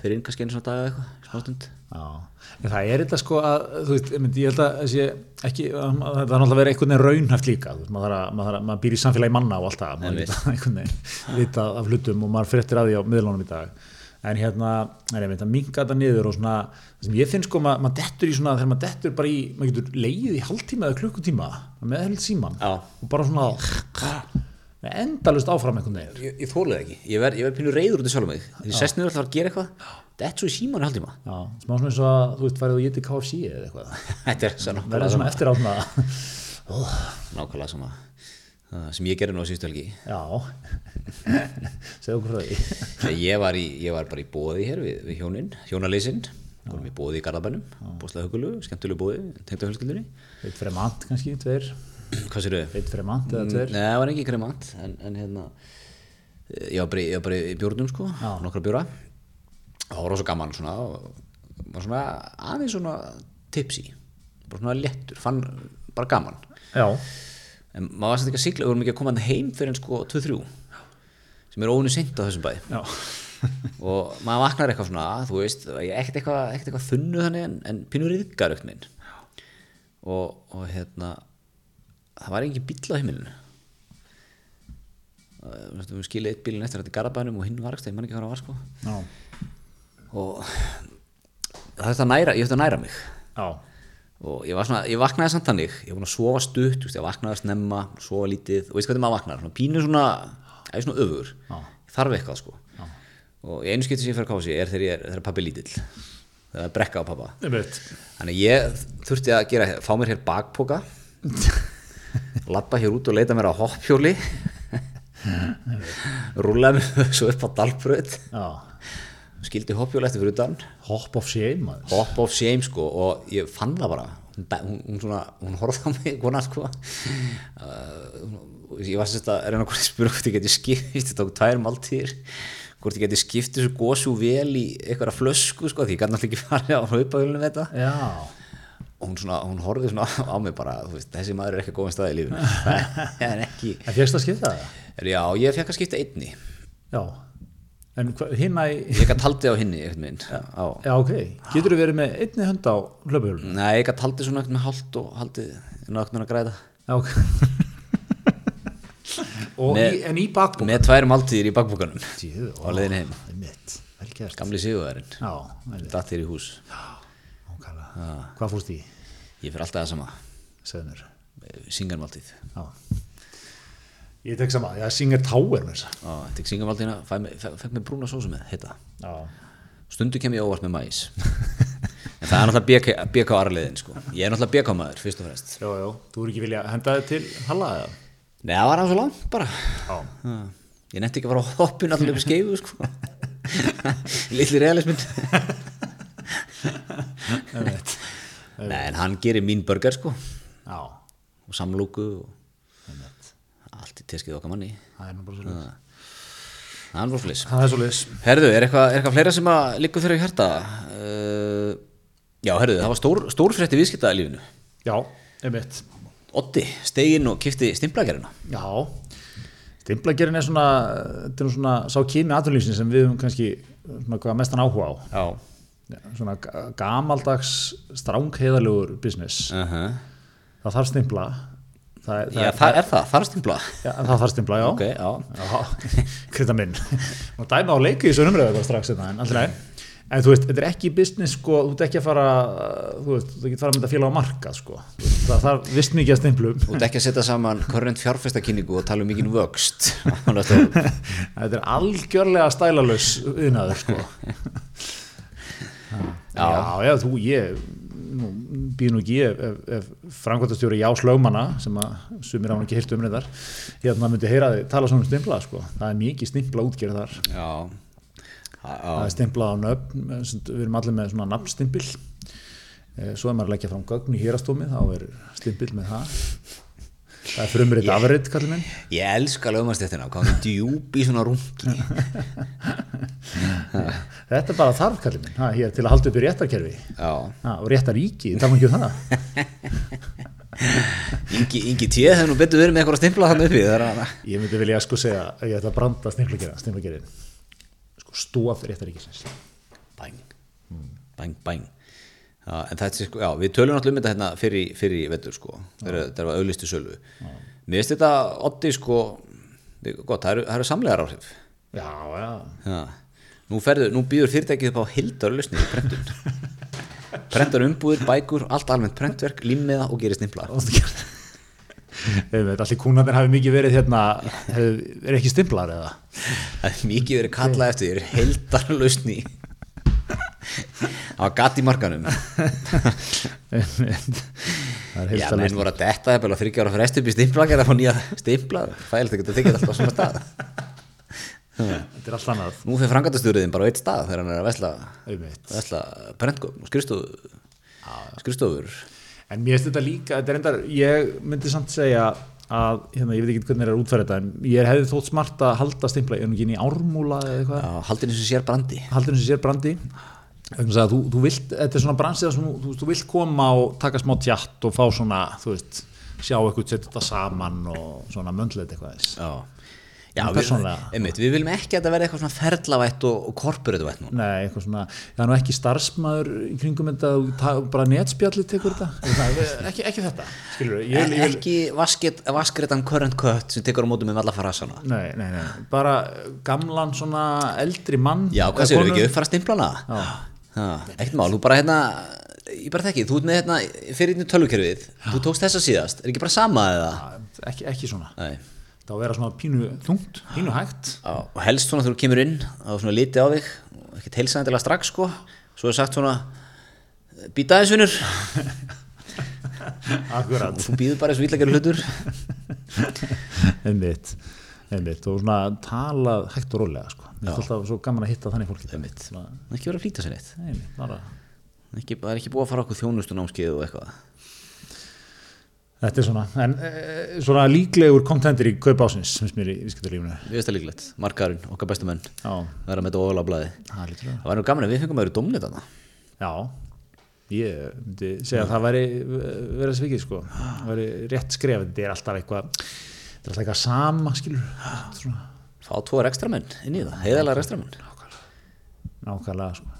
fyrir inn kannski einu svona dag eða eitthvað, smástund. En það er þetta sko að þú veist, ég held að þessi ekki, að- að það er náttúrulega verið einhvern veginn raunhæft líka veist, maður, að- maður, maður býr í samfélagi manna og allt það maður vita [LAUGHS] einhvern veginn vita af hlutum og maður fréttir að því á miðlunum í dag en hérna, er ég veit að minka þetta niður og svona, það sem ég finn sko maður, maður dettur í svona, þegar maður dettur bara í maður getur leið í hálftíma eða klukkutíma með held síman og bara svona endalust áfram einhvern veginn. Ég, ég þólið ekki, ég verð ver pínu reyður út í sjálf mig. Þegar ég sest niður alltaf að gera eitthvað Þetta er svo í síman í haldíma Já, smá svona eins og að þú veist farið og getið KFC eða eitthvað. [LAUGHS] Þetta er svo nákvæmlega verður svona eftir átna [LAUGHS] Nákvæmlega Það sem ég gerði nú á síðustu helgi. Já, [LAUGHS] segðu okkur frá því. Ég var, í, ég var bara í bóði hér við, við hjónin, hjónalýsin Góðum í bóði í Garðabænum, bóðslega hugulu, skemmtilegu bóði, tengdu fjölskyldunni Eitt fremant kannski, tveir Hvað sér Eitt fremant eða tveir? Nei, það var ekki kremant en, en hérna ég var bara, ég var bara í bjórnum sko nokkra bjóra. Það var rosa gaman svona og var svona aðeins svona tipsy bara svona léttur, fann bara gaman. Já, en maður var samt ekki að sigla, við vorum ekki að koma þarna heim fyrir en sko 2-3 sem er óinu seint á þessum bæ. Já, [LAUGHS] og maður vaknar eitthvað svona, þú veist ég er ekkert eitthvað, ekkert eitthvað þunnu þannig en, en pínur yðgar auknin og, og hérna það var engin bíll á heimilinu við skilja eitt bílinn eftir þetta í Garabænum og hinn var ekki, ég man ekki hvað það var sko. Já, og það að næra, ég þurfti að næra mig. Já, og ég, var svona, ég vaknaði samt þannig. Ég var búin að sofa stutt, ég vaknaði að snemma sofa lítið. Og veist hvað þetta maður vaknar? Svona pínu svona, það er svona öfur Já. ég þarf eitthvað sko. Já. og einu skipti sem ég fer að kási er þegar, ég er, þegar pabbi lítill. Þegar er brekka á pappa einmitt. Þannig ég þurfti að gera, fá mér hér bakpoka [LAUGHS] lappa hér út og leita mér á hoppjóli rúlaði mig svo upp á dalbröð skildi hoppjóli eftir fyrir utan. Hop of shame maður. Hop of shame sko og ég fann það bara. Hún, hún, hún, svona, hún horfði á mig kona sko. Uh, ég var sérst að reyna ég spura hvort ég geti skipt þetta tók tvær máltíðir hvort ég geti skipt þessu gósu vel í eitthvað flösku sko því ég gæti náttúrulega ekki farið á hlaupahjólinu með þetta. Já, hún, svona, hún horfði svona [LAUGHS] á mig bara veist, þessi maður er ekki að góða stað í lífinu. [LAUGHS] Það er ekki en fjöxt að skipta það? já, ég fekk að skipta einni. Já, en hinna í ég gæti haldið á hinni einhvern veginn á, Já, ok, getur þú verið með einni hönd á hlöpuhjólum? nei, ég gæti haldið svona einhvern með hálft og haldið að græða. Já, ok. [LAUGHS] Með- í, en í bakbúk með tvær máltíðir í bakbúkanum Jú, á leiðin heim. gamli sigurverðin Já, einmitt, datt hér í hús. Ákala Hvað fórst í? Ég fyrir alltaf það sama. Segðu mér. Singarmáltíð. Já. Ég tek sama, Tower með þessa. Ég tek singarmáltíðina fekk mér brúna sósu með heita Já, stundu kem ég óvart með mæs en það er náttúrulega BK arliðin sko. ég er náttúrulega BK maður fyrst og fremst. Já, já, þú er ekki vilja henda þið til Halla eða? Nei, það var hann svo langt bara. Já, ég nefndi ekki að fara á hoppin allir upp í skeifu sko. [LAUGHS] Litli realismin. Nei, en hann gerir mín burger sko. Já, og samlúku og allt í teskið okkar manni. Það er nú bara svo það er bara flis það er svo leis Herðu, er eitthvað, er eitthvað fleira sem að liggur fyrir hjarta? Uh, Já, herðu, það var stór, stór frétti viðskiptaði lífinu. Já, einmitt. Oddi, stegin og kifti stimplagerina Já, stimplagerinn er svona, þetta er nú svona sá kými aðurlýsin sem við höfum kannski svona hvað mestan áhuga á. Já Svona ga- gamaldags strángheðalugur business. uh -huh. Það þarf stimpla. Það, er- Já, það er það, það er stimpla Já, það þarf stimpla, já. Ok, já [LAUGHS] krydda minn. Nú dæma á leiku í bara strax þetta, en alltaf. En þú veist, þetta er ekki business, sko, þú ert ekki að fara, þú veist, þú getur fara að mynda félag á markað, sko. Það þarf vist mikið að stimplum. Þú ert ekki að setja saman current fjárfestakynningu og tala um mikið vöxt. [LAUGHS] Þetta er algjörlega stælalös yðnaður sko. [LAUGHS] já. já, já, þú, ég býð nú ekki ef, ef, ef framkvæmtastjóri Jás Lögmanna sem að sumir á hann ekki hýrt um reyndar hérna myndi heyra þig tala svona um stimpla sko. það er mikið stimpla útgerð þar. Já. Það er stimplað á nöfn við erum allir með svona nafnstimpil. Eh, svo er maður að leggja fram gögn í hérastómi þá er stimpil með það. Það er frumrið afrið kallið minn. Ég elska hann er djúb í svona rungi [LAUGHS] þetta er bara þarf kallið minn. Ha, hér, til að halda upp í réttarkerfi. Já. Ha, og réttaríki, það má ekki um það. [LAUGHS] Ingi, Ingi T. hefur nú betur verið með eitthvað að stimpla þannig uppi það Ég myndi vilja sko segja að ég ætla að branda stimplagerinn sko stóð réttaríkisins. Bæng bæng, bæng já, en þetta er sko, já, við tölum náttúrulega um þetta hérna fyrir, fyrir vettur sko, þetta var auglistu sölu. Mér finnst þetta oddi sko gott, það eru, það eru samlegar áhrif. Já, já. Já. Nú, ferðu, nú býður fyrirtækið upp á hildarlausni í prentun. [LAUGHS] Prentar umbúðir, bækur, allt almennt prentverk límmiða og gerir stimpla Allir kúnarnir hafi mikið verið hérna er ekki stimplar eða? Það er mikið verið kallað eftir þér hildarlausni það var gatt í markanum. Það er Já, heilst menn voru að detta eða þryggja ára frest upp í stimpla gerða að fá nýja stimpla fælt ekki að tekja alltaf á svona stað Þetta er allt annað. Nú fyrir frangatastjóriðin bara á eitt stað þegar hann er að vesla, brentgöfn og skrifstofu skrifstofur. En mér finnst þetta líka, þetta er endar ég myndi samt segja að hérna, ég veit ekki hvernig er að útfæra þetta en ég hefði þótt smart að halda stimpla í ármúla eða eitthvað? Já, haldin eins og sér brandi. Haldur þessi sér brandi. Þú, þú vilt, þetta er svona bransið sem þú, þú, þú vilt koma og taka smá tjatt og fá svona, þú veist sjá eitthvað, setja þetta saman og svona möndlega eitthvað þess Já, við, einmitt, við viljum ekki að þetta verði eitthvað svona ferlavætt og, og korporatevætt núna. Nei, eitthvað svona, það er nú ekki starfsmæður í kringum þetta, ta- bara netspjalli tekur þetta, [LAUGHS] ekki, ekki þetta skilur við, ég, ég ekki vasket, vaskreitan current cut sem tekur á mótum með alla farasana nei, nei, nei, bara gamlan svona eldri mann. Já, hvað séu, konu. ekki uppfara stimplana? Ekkert mál, þú bara hérna ég bara þekki, þú ert með hérna fyrir inn í tölvukerfið, þú tókst þessa síðast er ekki bara sama eða? Ekki, ekki svona, Nei það á að vera svona pínu þungt, pínu hægt. Já, og helst svona þegar þú kemur inn og svona litið á þig ekkert heilsandilega strax sko. Svo er sagt svona býta aðeins vinnur [LAUGHS] akkurat og þú býður bara eins og ítlækjari hlutur. [LAUGHS] Einmitt, einmitt. Og svona talað hægt og rólega sko. mér finnst alltaf svo gaman að hitta þannig fólki. Einmitt, svona, ekki vera að flýta sér neitt. Einmitt, bara ekki, það er ekki búið að fara okkur þjónustu námskeið og eitthvað þetta er svona, en e, svona líklegur kontentir í kaup ásins finnst mér í viðskiptarlífunu við veist það líklegt, markarinn, okkar bestu menn. Já, vera með þetta ofalega blæði það væri nú gaman að við fengum að vera domnið þarna. Já, ég myndi segja að það væri verið svikið sko, það væri rétt skref. Þetta er alltaf eitthvað þetta er alltaf eitthvað sama skilur. Svona, fá tvo ekstra menn inn í það, heiðalega ekstra menn. Nákvæmlega. Sko.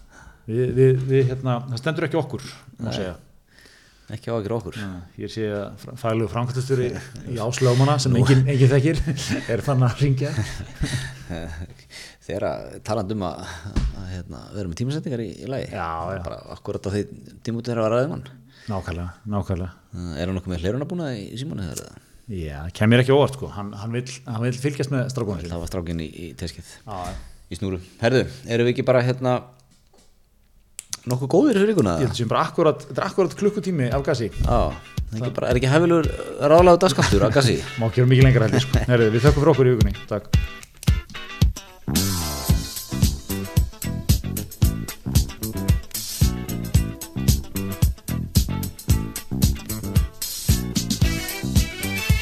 við, við, við hérna, það stendur ekki okkur má segja ekki á ekki okkur Ég sé að faglegu framkvæmstastjóri í áslöfumana sem engin, engin þekkir er fann að ringja. [LAUGHS] þegar að talandi um að, að hérna, vera með tímasendingar í, í lagi Já, já. bara akkurat á því tímútið þegar að vera ræðum hann Nákvæmlega, nákvæmlega. er hann nokkuð með hléruna búna í, í símónu þegar það Já, kemur ekki óvart sko. Hann, hann, hann vill fylgjast með strákunum sér. það var strákinn í, í teskið Já, í snúru herðu, erum við ekki bara hérna nokkuð góðir fyrir vikuna ég held sem bara akkurat, þetta er akkurat klukkutími. Já, er ekki, bara, er ekki hefilur ráðlega dagskaptur að gassi Má ekki vera mikið lengra heldur sko. Við þökkum fyrir okkur í vikunni. Takk.